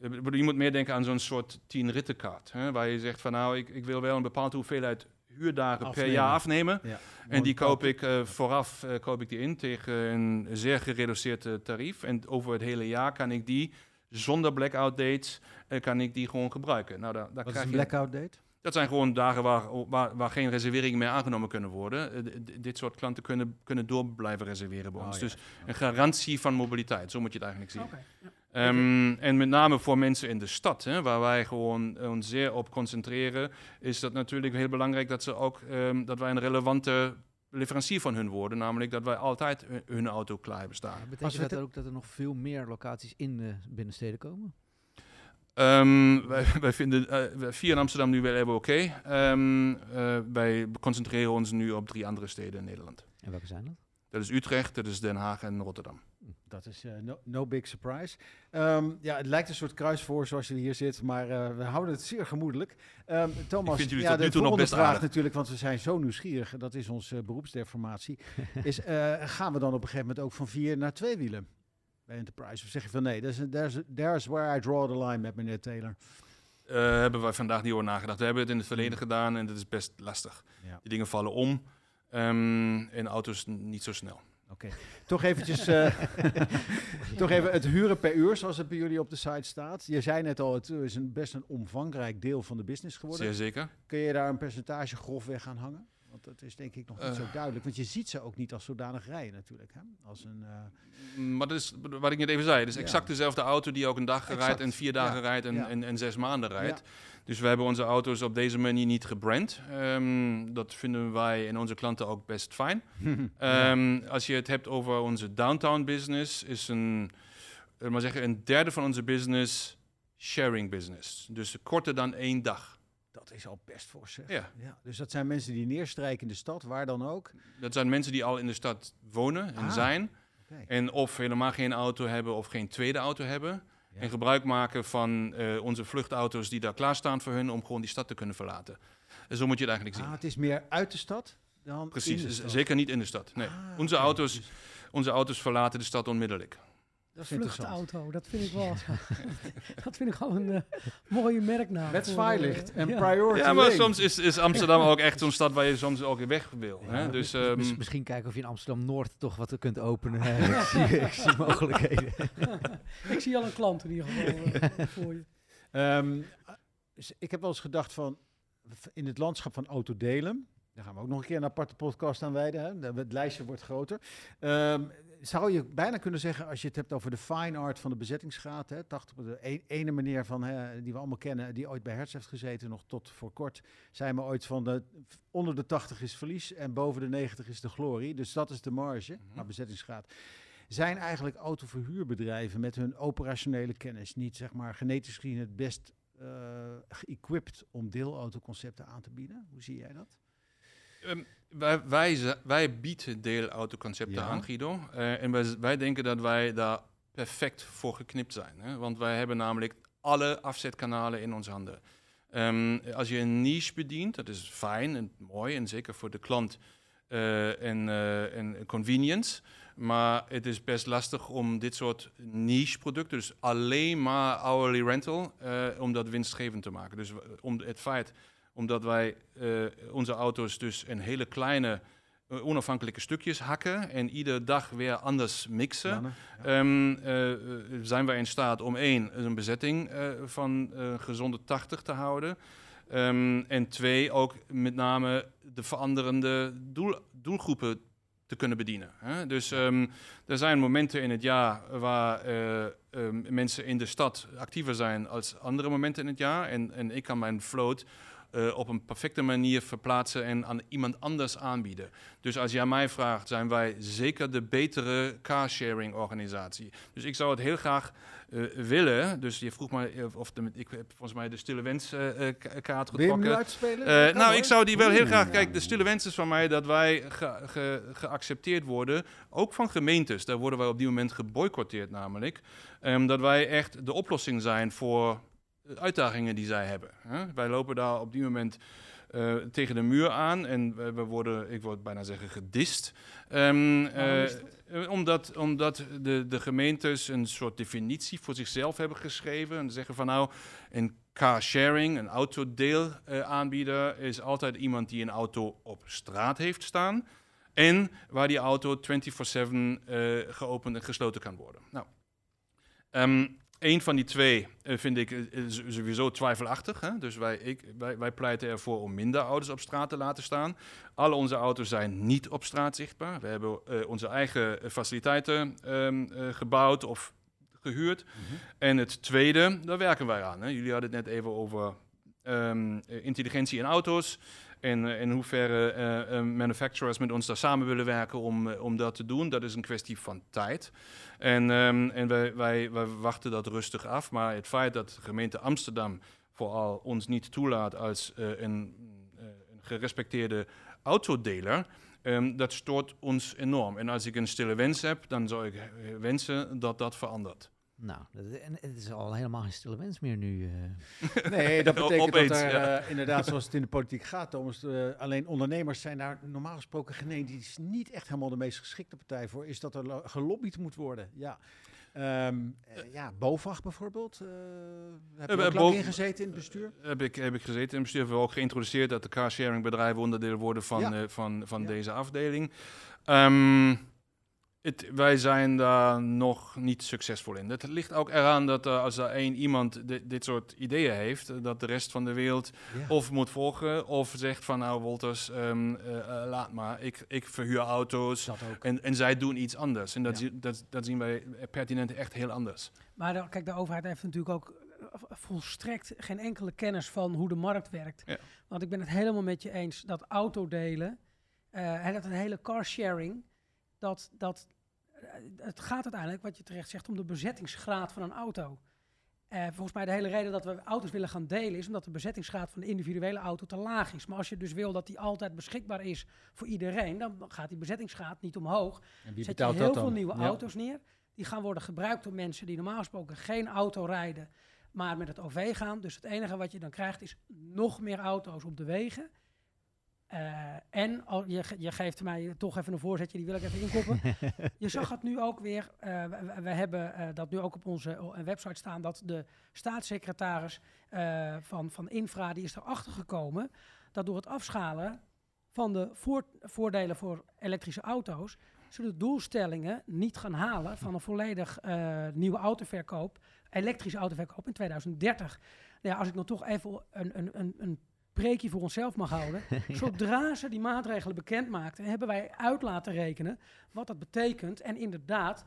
eh, Je moet meer denken aan zo'n soort tien rittenkaart. Hè, waar je zegt van nou, ik, ik wil wel een bepaalde hoeveelheid huurdagen per jaar afnemen. Ja. En die koop ik eh, vooraf koop ik die in tegen een zeer gereduceerd tarief. En over het hele jaar kan ik die zonder blackout dates eh, kan ik die gewoon gebruiken. Nou, daar, daar Wat is een je, blackout date? dat zijn gewoon dagen waar, waar, waar geen reserveringen meer aangenomen kunnen worden. Eh, dit soort klanten kunnen, kunnen door blijven reserveren bij Oh, ons. ja. Dus een garantie van mobiliteit, zo moet je het eigenlijk zien. Ja. Ehm, en met name voor mensen in de stad, hè, waar wij gewoon ons zeer op concentreren, is dat natuurlijk heel belangrijk dat, ze ook, ehm, dat wij een relevante leverancier van hun worden. Namelijk dat wij altijd hun- hun auto klaar hebben staan. Ja, betekent dat ook dat er nog veel meer locaties in de binnensteden komen? Ehm, wij, wij vinden eh, wij- vier in Amsterdam nu wel even oké. Ehm, eh, wij concentreren ons nu op drie andere steden in Nederland. En welke zijn dat? Dat is Utrecht, dat is Den Haag en Rotterdam. Dat is eh, no, no big surprise. Ehm, ja, het lijkt een soort kruisvoor zoals je hier zit, maar eh, we houden het zeer gemoedelijk. Ehm, Thomas, ja, de toe nog volgende best vraag aardig. natuurlijk, want we zijn zo nieuwsgierig, dat is onze beroepsdeformatie, is eh, gaan we dan op een gegeven moment ook van vier naar twee wielen bij Enterprise? Of zeg je van nee, there's, there's, there's where I draw the line met meneer Taylor. Eh hebben wij vandaag niet over nagedacht. We hebben het in het verleden gedaan en dat is best lastig. Ja. Die dingen vallen om. Ehm en auto's niet zo snel. Oké, toch eventjes, eh, toch even het huren per uur, zoals het bij jullie op de site staat. Je zei net al, het is een best een omvangrijk deel van de business geworden. Zeer zeker. Kun je daar een percentage grofweg aan hangen? Want dat is denk ik nog niet zo Eh. duidelijk. Want je ziet ze ook niet als zodanig rijden natuurlijk. Hè? Als een, eh, Maar dat is wat ik net even zei. Het is Ja. exact dezelfde auto die ook een dag Exact. rijdt en vier dagen Ja. rijdt en, Ja. en, en zes maanden rijdt. Dus we hebben onze auto's op deze manier niet gebrand. Ehm, dat vinden wij en onze klanten ook best fijn. Ehm, Als je het hebt over onze downtown business, is een, maar zeggen, een derde van onze business sharing business. Dus korter dan één dag. Dat is al best voor zeg. Ja. Dus dat zijn mensen die neerstrijken in de stad, waar dan ook. Dat zijn mensen die al in de stad wonen en Ah. zijn. En of helemaal geen auto hebben of geen tweede auto hebben. Ja. En gebruik maken van eh, onze vluchtauto's die daar klaarstaan voor hun om gewoon die stad te kunnen verlaten. En zo moet je het eigenlijk zien. Ah, het is meer uit de stad dan Precies, in de stad. zeker niet in de stad. Nee. Ah, onze, auto's, Dus onze auto's verlaten de stad onmiddellijk. Dat is interessant. Vluchtauto, dat vind ik wel. dat vind ik gewoon een eh, mooie merknaam. Met zwaailicht eh, en ja. priority Ja, maar lane. soms is, is Amsterdam ook echt zo'n stad waar je soms ook weer weg wil. Ja, Hè? Dus, ehm, mis- misschien kijken of je in Amsterdam-Noord toch wat kunt openen. ik, zie, ik zie mogelijkheden. Ik zie al een klant in ieder geval eh, voor je. Ehm, dus ik heb wel eens gedacht van, in het landschap van autodelen, daar gaan we ook nog een keer een aparte podcast aan wijden, hè? de- het lijstje wordt groter. Ehm, zou je bijna kunnen zeggen, als je het hebt over de fine art van de bezettingsgraad, hè, 80, de e- ene meneer van, hè, die we allemaal kennen, die ooit bij Hertz heeft gezeten, nog tot voor kort, zei me ooit van, de, onder de 80 is verlies en boven de 90 is de glorie. Dus dat is de marge, Mhm. maar bezettingsgraad. Zijn eigenlijk autoverhuurbedrijven met hun operationele kennis niet, zeg maar, genetisch gezien het best eh geëquipt om deelautoconcepten aan te bieden? Hoe zie jij dat? Ehm, wij, wij, wij bieden deelautoconcepten Ja. aan, Guido. Eh, en wij, wij denken dat wij daar perfect voor geknipt zijn. Hè? Want wij hebben namelijk alle afzetkanalen in onze handen. Ehm, als je een niche bedient, dat is fijn en mooi en zeker voor de klant eh, en, eh, en convenience. Maar het is best lastig om dit soort niche producten, dus alleen maar hourly rental, om dat winstgevend te maken. Dus om het feit omdat wij eh, onze auto's dus in hele kleine, eh, onafhankelijke stukjes hakken en iedere dag weer anders mixen. Mannen? Ja. Ehm, eh, zijn wij in staat om één, een bezetting van gezonde 80 te houden. Ehm, en twee, ook met name de veranderende doel, doelgroepen te kunnen bedienen. Hè? Dus ehm, er zijn momenten in het jaar waar mensen in de stad actiever zijn als andere momenten in het jaar. En, en ik kan mijn float eh, op een perfecte manier verplaatsen en aan iemand anders aanbieden. Dus als jij mij vraagt, zijn wij zeker de betere carsharing organisatie. Dus ik zou het heel graag eh, willen. Dus je vroeg mij of, of de, ik heb volgens mij de stille wens eh, eh, ka- kaart getrokken. uitspelen? Eh, nou, hoor. ik zou die wel heel graag. Kijk, de stille wens is van mij dat wij ge- ge- geaccepteerd worden, ook van gemeentes. Daar worden wij op dit moment geboycotteerd, namelijk. Ehm, dat wij echt de oplossing zijn voor uitdagingen die zij hebben. Hè? Wij lopen daar op dit moment eh, tegen de muur aan en we, we worden, ik word bijna zeggen, gedist. Ehm, eh, eh, omdat, omdat de, de gemeentes een soort definitie voor zichzelf hebben geschreven. En zeggen van nou, een car sharing, een autodeel aanbieder, is altijd iemand die een auto op straat heeft staan. En waar die auto 24-7 eh, geopend en gesloten kan worden. Nou, ehm, een van die twee eh, vind ik eh, is sowieso twijfelachtig. Hè? Dus wij, ik, wij, wij pleiten ervoor om minder auto's op straat te laten staan. Alle onze auto's zijn niet op straat zichtbaar. We hebben eh, onze eigen eh, faciliteiten ehm, eh, gebouwd of gehuurd. En het tweede, daar werken wij aan. Hè. Jullie hadden het net even over ehm, eh, intelligentie in auto's. En eh, in hoeverre eh, eh, manufacturers met ons daar samen willen werken om, om dat te doen. Dat is een kwestie van tijd. En, ehm, en wij, wij, wij wachten dat rustig af. Maar het feit dat de gemeente Amsterdam vooral ons niet toelaat als een, een gerespecteerde autodeler, ehm, dat stoort ons enorm. En als ik een stille wens heb, dan zou ik wensen dat dat verandert. Nou, en het is al helemaal geen stille wens meer nu. eh. Nee, dat betekent Opeens, dat er ja. eh, inderdaad, zoals het in de politiek gaat, Thomas, eh, alleen ondernemers zijn daar normaal gesproken geen. Die is niet echt helemaal de meest geschikte partij voor. Is dat er lo- gelobbyd moet worden? Ja. Ehm, eh, ja, BOVAG bijvoorbeeld. eh heb je ook lang ingezeten in het bestuur? Heb ik, heb ik gezeten in het bestuur. Hebben we ook geïntroduceerd dat de carsharing bedrijven onderdeel worden van, Ja. eh, van, van Ja. deze afdeling. Ehm, het, wij zijn daar nog niet succesvol in. Het ligt ook eraan dat eh, als er één iemand di- dit soort ideeën heeft, eh, dat de rest van de wereld of moet volgen of zegt van nou Wolters, ehm, eh, laat maar, ik, ik verhuur auto's. Dat ook. En, en zij doen iets anders. En dat, Ja. dat, dat zien wij pertinent echt heel anders. Maar de- kijk, de overheid heeft natuurlijk ook volstrekt geen enkele kennis van hoe de markt werkt. Ja. Want ik ben het helemaal met je eens dat autodelen, eh en dat een hele carsharing, dat, dat eh, het gaat uiteindelijk, wat je terecht zegt, om de bezettingsgraad van een auto. Eh, volgens mij de hele reden dat we auto's willen gaan delen is omdat de bezettingsgraad van de individuele auto te laag is. Maar als je dus wil dat die altijd beschikbaar is voor iedereen, dan gaat die bezettingsgraad niet omhoog. En wie Zet je heel dat veel dan? nieuwe Ja. auto's neer. Die gaan worden gebruikt door mensen die normaal gesproken geen auto rijden, maar met het OV gaan. Dus het enige wat je dan krijgt is nog meer auto's op de wegen. Eh, en al, je, je geeft mij toch even een voorzetje, die wil ik even inkoppen. je zag het nu ook weer, eh, we, hebben eh, dat nu ook op onze website staan, dat de staatssecretaris van, van Infra, die is erachter gekomen dat door het afschalen van de voor- voordelen voor elektrische auto's, ze de doelstellingen niet gaan halen van een volledig nieuwe autoverkoop, elektrische autoverkoop in 2030. Nou ja, als ik dan toch even een, een, een, een preekje voor onszelf mag houden. Zodra ze die maatregelen bekend maakten, hebben wij uit laten rekenen wat dat betekent. En inderdaad,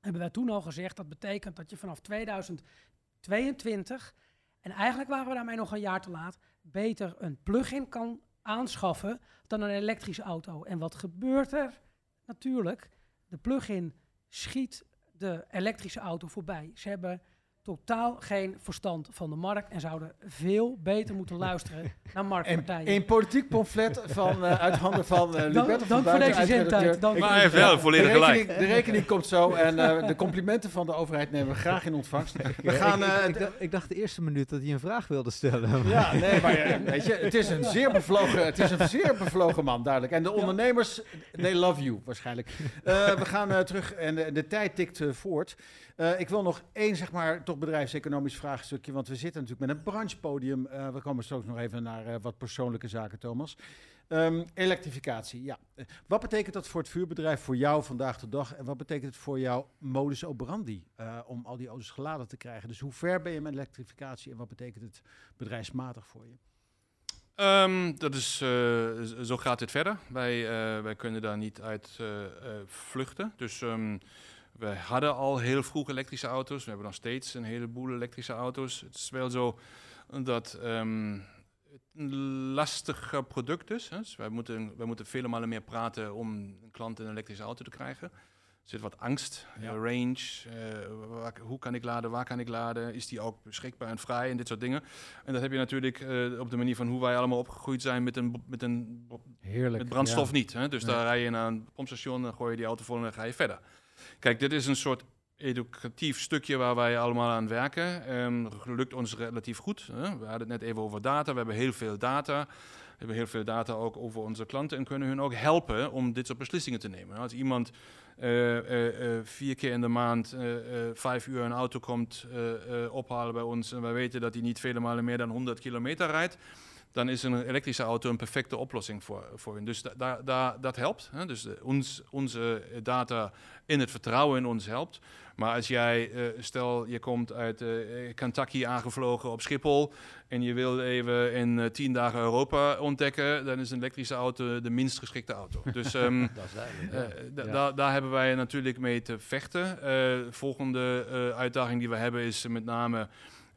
hebben wij toen al gezegd, dat betekent dat je vanaf 2022, en eigenlijk waren we daarmee nog een jaar te laat, beter een plug-in kan aanschaffen dan een elektrische auto. En wat gebeurt er? Natuurlijk, de plug-in schiet de elektrische auto voorbij. Ze hebben totaal geen verstand van de markt en zouden veel beter moeten luisteren naar marktpartijen. een politiek pamflet van, eh, uit handen van uh, Dank- voor deze zendtijd. Maar hij heeft wel volledig de gelijk. rekening, de rekening komt zo en eh, de complimenten van de overheid nemen we graag in ontvangst. We gaan... ik, eh, ik, ik dacht, ik dacht de eerste minuut dat hij een vraag wilde stellen. Ja, nee, maar weet je, het is een zeer bevlogen, het is een zeer bevlogen man, duidelijk. En de ondernemers, they love you waarschijnlijk. Eh, we gaan eh, terug en de, de tijd tikt voort. Eh, ik wil nog één, zeg maar, bedrijfseconomisch vraagstukje, want we zitten natuurlijk met een branchepodium. Eh, we komen straks nog even naar eh, wat persoonlijke zaken, Thomas. Ehm, elektrificatie, ja. Eh, wat betekent dat voor het vuurbedrijf, voor jou vandaag de dag? En wat betekent het voor jouw modus operandi om al die auto's geladen te krijgen? Dus hoe ver ben je met elektrificatie en wat betekent het bedrijfsmatig voor je? Ehm, dat is, zo gaat dit verder. Wij, wij kunnen daar niet uit vluchten. Dus ehm, we hadden al heel vroeg elektrische auto's. We hebben nog steeds een heleboel elektrische auto's. Het is wel zo dat ehm, het een lastig product is. Hè. Dus wij, moeten, wij moeten vele malen meer praten om een klant een elektrische auto te krijgen. Er zit wat angst, Ja. eh, range, eh, waar- hoe kan ik laden, waar kan ik laden, is die ook beschikbaar en vrij en dit soort dingen. En dat heb je natuurlijk eh, op de manier van hoe wij allemaal opgegroeid zijn met, een, met, een, Heerlijk. met brandstof ja. niet. Hè? Dus Nee. daar rij je naar een pompstation, dan gooi je die auto vol en dan ga je verder. Kijk, dit is een soort educatief stukje waar wij allemaal aan werken. Ehm lukt ons relatief goed. Hè? We hadden het net even over data. We hebben heel veel data. We hebben heel veel data ook over onze klanten en kunnen hun ook helpen om dit soort beslissingen te nemen. Als iemand eh, eh, eh, vier keer in de maand vijf uur een auto komt ophalen bij ons en wij weten dat hij niet vele malen meer dan 100 kilometer rijdt, dan is een elektrische auto een perfecte oplossing voor, voor hen. Dus da, da, da- dat helpt. Hè? Dus eh, ons, onze data in het vertrouwen in ons helpt. Maar als jij, eh, stel je komt uit eh, Kentucky aangevlogen op Schiphol en je wil even in eh, tien dagen Europa ontdekken, dan is een elektrische auto de minst geschikte auto. Dus ehm, Dat is duidelijk. eh, da- Ja. da- daar hebben wij natuurlijk mee te vechten. Volgende uitdaging die we hebben is met name.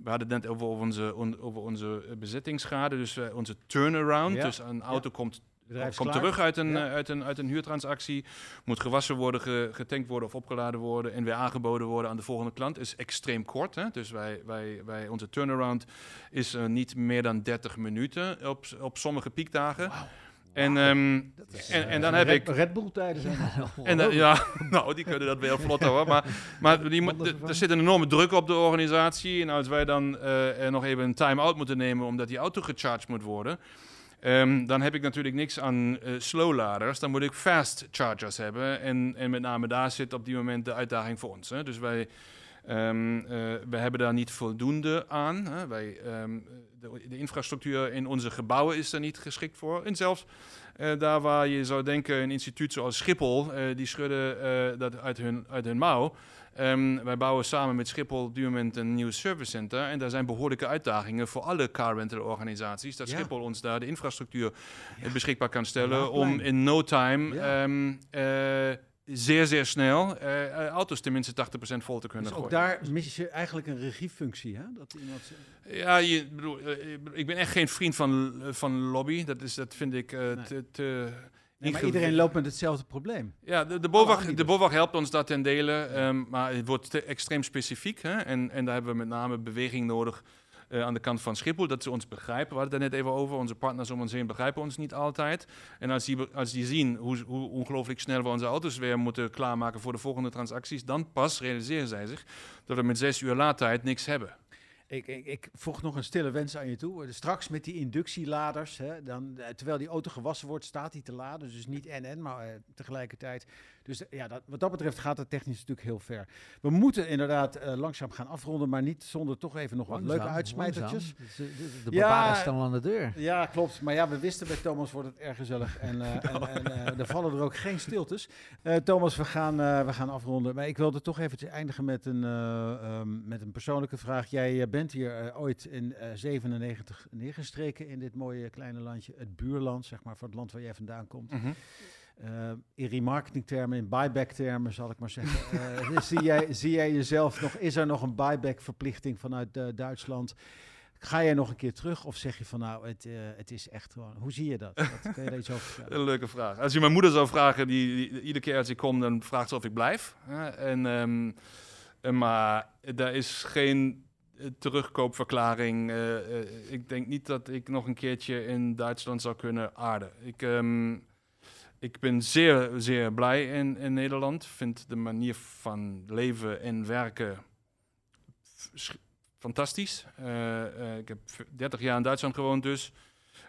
We hadden het net over onze, on- over onze eh, bezettingsschade, dus eh, onze turnaround. Ja. Dus een auto komt, Bedrijf komt terug uit een, Ja. eh, uit, een, uit een huurtransactie, moet gewassen worden, ge- getankt worden of opgeladen worden en weer aangeboden worden aan de volgende klant. Is extreem kort. Hè? Dus wij, wij, wij, onze turnaround is niet meer dan 30 minuten op, op sommige piekdagen. En, ehm, en, en dan heb Red, ik. Red Bull tijden zijn dat. En dan- ja, nou, die kunnen dat wel vlot hoor. Maar, maar die, er zit een enorme druk op de organisatie. En als wij dan eh, er nog even een time-out moeten nemen omdat die auto gecharged moet worden. ehm, dan heb ik natuurlijk niks aan eh slowladers. Dan moet ik fast chargers hebben. En, en met name daar zit op die moment de uitdaging voor ons. Hè. Dus wij, ehm, eh, we hebben daar niet voldoende aan. Hè. Wij, ehm, de, de infrastructuur in onze gebouwen is daar niet geschikt voor. En zelfs eh, daar waar je zou denken, een instituut zoals Schiphol, eh, die schudden eh, dat uit hun, uit hun mouw. Ehm, wij bouwen samen met Schiphol op dit moment een nieuw service center. En daar zijn behoorlijke uitdagingen voor alle car rental organisaties. Dat Ja. Schiphol ons daar de infrastructuur Ja. beschikbaar kan stellen om in no time Ja. ehm, eh, zeer, zeer snel eh, auto's tenminste 80% vol te kunnen Dus ook gooien. daar mis je eigenlijk een regiefunctie, hè? Dat iemand... Ja, je, bedoel, eh, ik ben echt geen vriend van, van lobby. Dat, is, dat vind ik Nee. te... te Nee, maar iedereen loopt met hetzelfde probleem. Ja, de, de, BOVAG, de. BOVAG helpt ons dat ten dele, ehm, maar het wordt te extreem specifiek. Hè? En, en daar hebben we met name beweging nodig eh, aan de kant van Schiphol, dat ze ons begrijpen. We hadden het er net even over, onze partners om ons heen begrijpen ons niet altijd. En als die, als die zien hoe, hoe ongelooflijk snel we onze auto's weer moeten klaarmaken voor de volgende transacties, dan pas realiseren zij zich dat we met zes uur laadtijd niks hebben. Ik, ik, ik voeg nog een stille wens aan je toe. Straks met die inductieladers, hè, dan, eh, terwijl die auto gewassen wordt, staat die te laden. Dus niet en-en, maar eh, tegelijkertijd. Dus eh, ja, dat, wat dat betreft gaat het technisch natuurlijk heel ver. We moeten inderdaad eh, langzaam gaan afronden, maar niet zonder toch even nog wat leuke uitsmijtertjes. langzaam. De, de, Ja. staan al aan de deur. Ja, klopt. Maar ja, we wisten bij Thomas wordt het erg gezellig. En, eh, en, en eh, er vallen er ook geen stiltes. Eh, Thomas, we gaan, eh, we gaan afronden. Maar ik wilde toch even eindigen met een, eh, ehm, met een persoonlijke vraag. Jij bent hier ooit in eh 97 neergestreken in dit mooie kleine landje. Het buurland, zeg maar, van het land waar jij vandaan komt. Eh, in remarketingtermen, in buyback-termen zal ik maar zeggen. Eh, zie, jij, zie jij jezelf nog, is er nog een buyback-verplichting vanuit eh, Duitsland? Ga jij nog een keer terug of zeg je van nou, het, het is echt gewoon, hoe zie je dat? Kun je daar iets leuke vraag. Als je mijn moeder zou vragen, die, die- iedere keer als ik kom, dan vraagt ze of ik blijf. En, ehm, eh, maar daar is geen terugkoopverklaring. Ik denk niet dat ik nog een keertje in Duitsland zou kunnen aarden. Ik, ehm, ik ben zeer, zeer blij in, in Nederland. Vind de manier van leven en werken fantastisch. Eh, eh, ik heb v- 30 jaar in Duitsland gewoond dus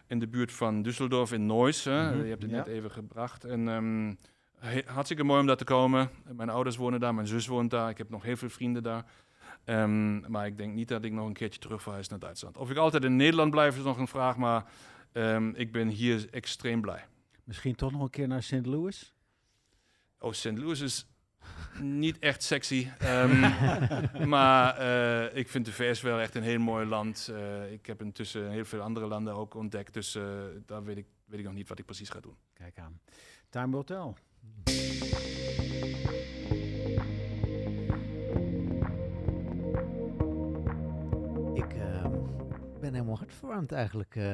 in de buurt van Düsseldorf in Neuss. hè. Mhm, Je hebt het ja. net even gebracht. En he- hartstikke mooi om daar te komen. Mijn ouders wonen daar, mijn zus woont daar. Ik heb nog heel veel vrienden daar. Ehm, maar ik denk niet dat ik nog een keertje terug verhuis naar Duitsland. Of ik altijd in Nederland blijf is nog een vraag, maar ehm, ik ben hier extreem blij. Misschien toch nog een keer naar St. Louis? Oh, St. Louis is niet echt sexy. ehm, maar eh, ik vind de VS wel echt een heel mooi land. Eh, ik heb intussen heel veel andere landen ook ontdekt. Dus eh, daar weet ik, weet ik nog niet wat ik precies ga doen. Kijk aan. Time will tell. Ben helemaal hartverwarmd eigenlijk. Eh,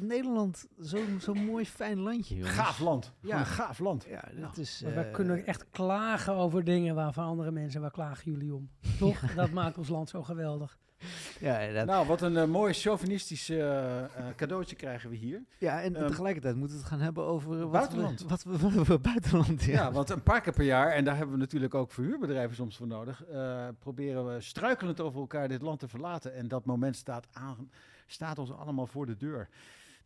Nederland, zo'n zo mooi fijn landje, jongens. Gaaf land. Ja. Een gaaf land. Ja, dat is... Maar wij eh, kunnen echt klagen over dingen waarvan andere mensen, waar klagen jullie om? Toch? dat maakt ons land zo geweldig. Ja, Nou, wat een eh, mooi chauvinistisch eh, eh, cadeautje krijgen we hier. ja, en ehm, tegelijkertijd moeten we het gaan hebben over... wat Buitenland. We, wat, we, wat we buitenland, ja. Ja. want een paar keer per jaar, en daar hebben we natuurlijk ook verhuurbedrijven soms voor nodig, proberen we struikelend over elkaar dit land te verlaten. En dat moment staat, aan, staat ons allemaal voor de deur.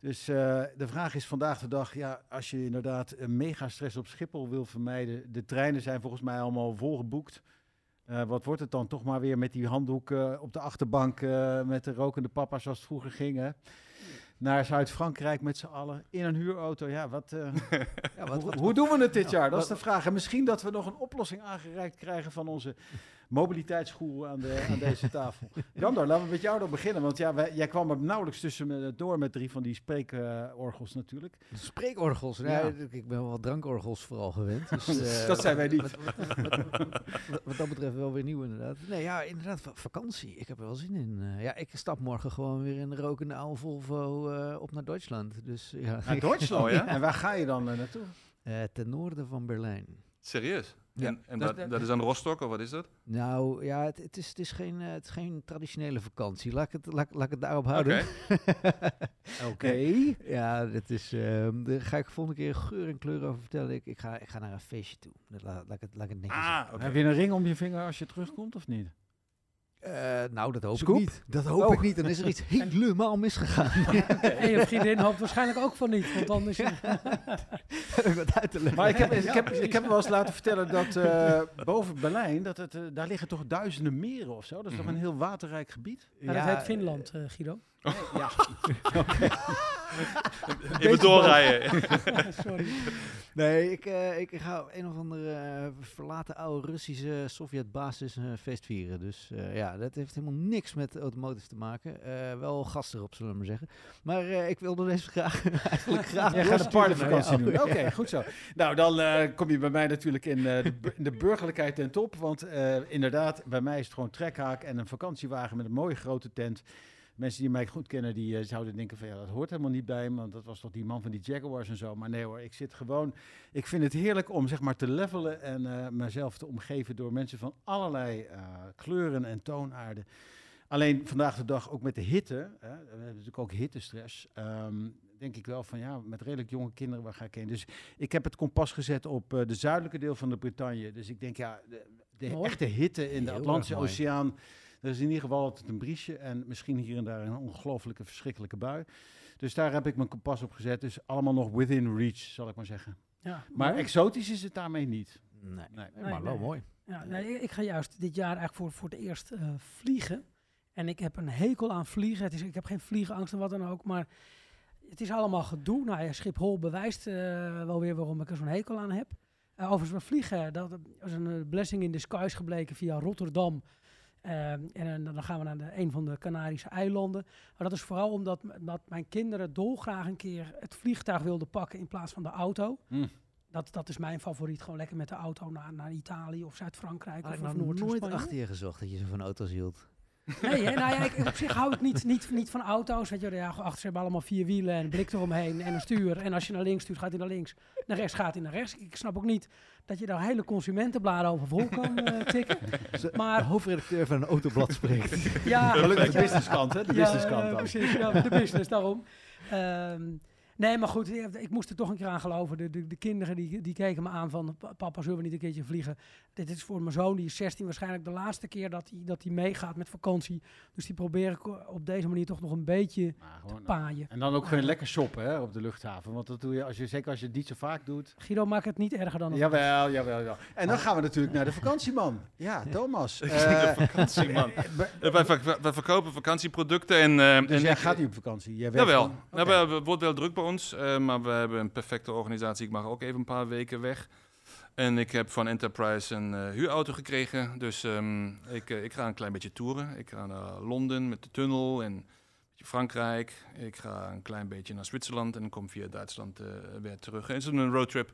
Dus de vraag is vandaag de dag, ja, als je inderdaad een mega stress op Schiphol wil vermijden, de treinen zijn volgens mij allemaal volgeboekt. Eh, wat wordt het dan toch maar weer met die handdoek eh, op de achterbank eh, met de rokende papa zoals het vroeger ging, hè? naar Zuid-Frankrijk met z'n allen in een huurauto. Ja, wat, eh, Ja, wat, hoe, wat- hoe doen we het dit Ja, jaar? Dat is de vraag. En misschien dat we nog een oplossing aangereikt krijgen van onze mobiliteitsgoeroe aan, de, aan deze tafel. Jandor, laten we met jou dan beginnen. Want ja, wij- jij kwam er nauwelijks tussen door met drie van die spreekorgels natuurlijk. Spreekorgels. Ja. Ja. ik ben wel wat drankorgels vooral gewend. Dus, eh, Dat zijn wij niet. Wat, wat- wat- wat- wat dat betreft wel weer nieuw inderdaad. Nee, ja, inderdaad, va- vakantie. Ik heb er wel zin in. Eh, ja, ik stap morgen gewoon weer in de rokende oude Volvo eh, op naar Duitsland. Dus ja, Naar Duitsland. Ja? En waar ga je dan naartoe? Eh, ten noorden van Berlijn. Serieus? Ja. En, en Dat- dat, dat is dan Rostock, of wat is dat? Nou ja, het, het, is, het, is geen, eh, het is geen traditionele vakantie. Laat ik het, laat, laat ik het daarop houden. Oké. ja, dat is, ehm, daar ga ik volgende keer geur en kleur over vertellen. Ik, ik, ga, ik ga naar een feestje toe. Dat Laat, laat, ik, het, laat ik het netjes Ah. Heb je een ring om je vinger als je terugkomt of niet? Eh, nou, dat hoop Scoop? ik niet. Dat hoop Oh. ik niet. Dan is er iets helemaal misgegaan. En je vriendin hoopt waarschijnlijk ook van niet, want dan is je... Heb ik wat uit te leggen. Maar ik heb, ik heb, ik heb me wel eens laten vertellen dat eh, boven Berlijn, dat het, eh, daar liggen toch duizenden meren of zo. Dat is toch Mhm. een heel waterrijk gebied? Ja, dat heet Finland, eh, Guido. Ja. Even doorrijden. Sorry. Nee, ik, eh, ik ga een of andere eh, verlaten oude Russische Sovjet-basis eh, feest vieren. Dus eh, ja, dat heeft helemaal niks met automotive te maken. Eh, wel gas erop, zullen we maar zeggen. Maar eh, ik wilde deze graag, eigenlijk graag Jij gaat een partyvakantie jou. doen. Oké, goed zo. Nou, dan eh, kom je bij mij natuurlijk in, eh, de, in de burgerlijkheid ten top. Want eh, inderdaad, bij mij is het gewoon trekhaak en een vakantiewagen met een mooie grote tent. Mensen die mij goed kennen, die eh, zouden denken van ja, dat hoort helemaal niet bij. Want dat was toch die man van die Jaguars en zo. Maar nee hoor, ik zit gewoon... Ik vind het heerlijk om zeg maar te levelen en eh, mezelf te omgeven door mensen van allerlei eh, kleuren en toonaarden. Alleen vandaag de dag ook met de hitte, hè, we hebben natuurlijk ook hittestress, ehm, denk ik wel van ja, met redelijk jonge kinderen, waar ga ik heen? Dus ik heb het kompas gezet op de zuidelijke deel van de Bretagne. Dus ik denk ja, de, echte hitte in de Atlantische. Oceaan, dat is in ieder geval altijd een briesje en misschien hier en daar een ongelooflijke, verschrikkelijke bui. Dus daar heb ik mijn kompas op gezet. Dus allemaal nog within reach, zal ik maar zeggen. Ja, Maar mooi. exotisch is het daarmee niet. Nee, Nee. nee, Nee, maar wel nee. mooi. Ja, nee, ik- ga juist dit jaar eigenlijk voor, voor het eerst eh, vliegen. En ik heb een hekel aan vliegen. Het is, ik heb geen vliegenangst en wat dan ook. Maar het is allemaal gedoe. Nou ja, Schiphol bewijst eh, wel weer waarom ik er zo'n hekel aan heb. Eh, overigens, we vliegen, dat is een blessing in disguise gebleken via Rotterdam. Eh, en eh, dan gaan we naar de, een van de Canarische eilanden. Maar dat is vooral omdat, dat mijn kinderen dolgraag een keer het vliegtuig wilden pakken in plaats van de auto. Hm. Dat, dat is mijn favoriet. Gewoon lekker met de auto naar, naar Italië of Zuid-Frankrijk of, ik of nooit achter je gezocht dat je zo van auto's hield. Nee, hè, nou ja, ik, op zich hou ik niet, niet, niet van auto's. Weet je, ja, achter ze hebben allemaal vier wielen en blik eromheen en een stuur. En als je naar links stuurt, gaat hij naar links. Naar rechts gaat hij naar rechts. Ik snap ook niet dat je daar hele consumentenbladen over vol kan eh, tikken. De Maar hoofdredacteur van een autoblad spreekt. ja, Gelukkig de ja, businesskant, hè? De ja, businesskant dan. precies, ja, de business, daarom. Ehm, nee, maar goed, ik- moest er toch een keer aan geloven. De, de, de kinderen die, die keken me aan van, "Pa- papa, zullen we niet een keertje vliegen? Dit is voor mijn zoon, die is 16, waarschijnlijk de laatste keer dat hij, dat hij meegaat met vakantie. Dus die probeer ik op deze manier toch nog een beetje te gewoon, paaien. En dan ook gewoon lekker shoppen hè, op de luchthaven. Want dat doe je, als je, zeker als je het niet zo vaak doet. Guido, maak het niet erger dan Jawel, jawel, jawel. En dan gaan we natuurlijk naar de vakantieman. Ja, Thomas. Ik Eh, zie de vakantieman. Eh, wij, verk- wij verkopen vakantieproducten en... eh, dus en jij ik- gaat niet op vakantie? Jij werkt Jawel. Nou, Oké. we- wordt wel druk bij ons, eh, maar we hebben een perfecte organisatie. Ik mag ook even een paar weken weg. En ik heb van Enterprise een eh, huurauto gekregen. Dus ehm, ik, eh, ik ga een klein beetje toeren. Ik ga naar Londen met de tunnel en Frankrijk. Ik ga een klein beetje naar Zwitserland en kom via Duitsland weer terug. En het is een roadtrip.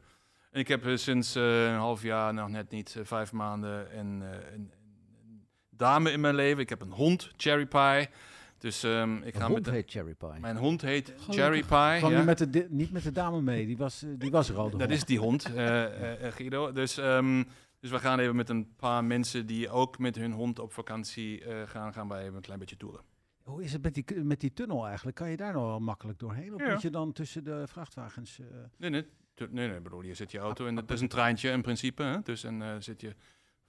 En ik heb sinds een half jaar, nog net niet, vijf maanden, een, een, een dame in mijn leven. Ik heb een hond, Cherry Pie. Dus ehm, ik ga hond met de, heet Cherry Pie. mijn hond heet Gelukkig. Cherry Pie. Kwam ja. je met de, niet met de dame mee? Die was, eh, die was er al. Dat is die hond, eh, eh, Guido. Dus, ehm, dus we gaan even met een paar mensen die ook met hun hond op vakantie eh, gaan, gaan wij even een klein beetje toeren. Hoe is het met die, met die tunnel eigenlijk? Kan je daar nog wel makkelijk doorheen? Of Ja. moet je dan tussen de vrachtwagens... eh, Nee, nee, nee, nee, bedoel, hier zit je auto en het is een treintje in principe. Hè? Dus en eh, zit je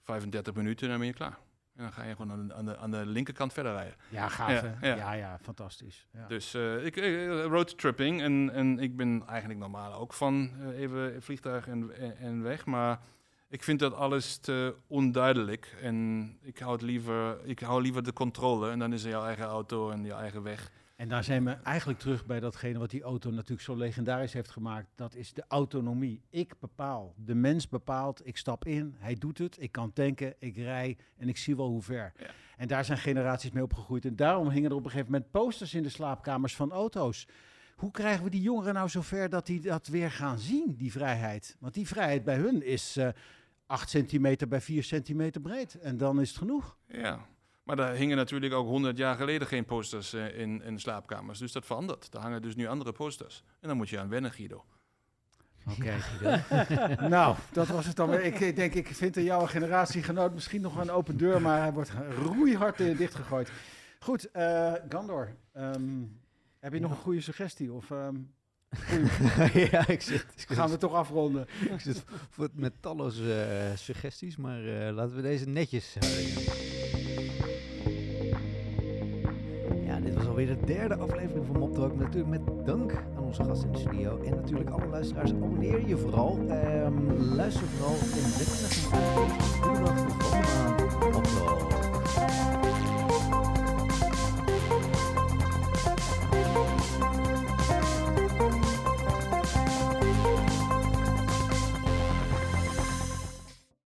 35 minuten en dan ben je klaar. En dan ga je gewoon aan de, aan de, aan de linkerkant verder rijden. Ja, gaaf Ja, hè? Ja, ja. ja, fantastisch. Ja. Dus eh, ik eh, roadtripping en, en ik ben eigenlijk normaal ook van eh, even vliegtuig en, en, en weg, maar ik vind dat alles te onduidelijk en ik hou, het liever, ik hou liever de controle en dan is er jouw eigen auto en je eigen weg. En daar zijn we eigenlijk terug bij datgene wat die auto natuurlijk zo legendarisch heeft gemaakt. Dat is de autonomie. Ik bepaal. De mens bepaalt. Ik stap in. Hij doet het. Ik kan tanken. Ik rij. En ik zie wel hoe ver. Ja. En daar zijn generaties mee opgegroeid. En daarom hingen er op een gegeven moment posters in de slaapkamers van auto's. Hoe krijgen we die jongeren nou zover dat die dat weer gaan zien, die vrijheid? Want die vrijheid bij hun is eh 8 centimeter bij 4 centimeter breed. En dan is het genoeg. Ja, maar daar hingen natuurlijk ook 100 jaar geleden geen posters eh, in, in slaapkamers. Dus dat verandert. Daar hangen dus nu andere posters. En dan moet je aan wennen, Guido. Oké. nou, dat was het dan weer. Ik, ik denk, ik vind in jouw generatiegenoot misschien nog wel een open deur, maar hij wordt roeihard eh, dichtgegooid. Goed, eh, Gandor, ehm, heb je nog een goede suggestie? Of ehm, goeie- ja, ik zit, ik gaan we toch afronden? ik zit voor- met talloze eh, suggesties, maar eh, laten we deze netjes houden. Alweer de derde aflevering van Mop Talk. Natuurlijk met dank aan onze gast in de studio. En natuurlijk alle luisteraars, abonneer je vooral. Ehm, luister vooral en zet je naar.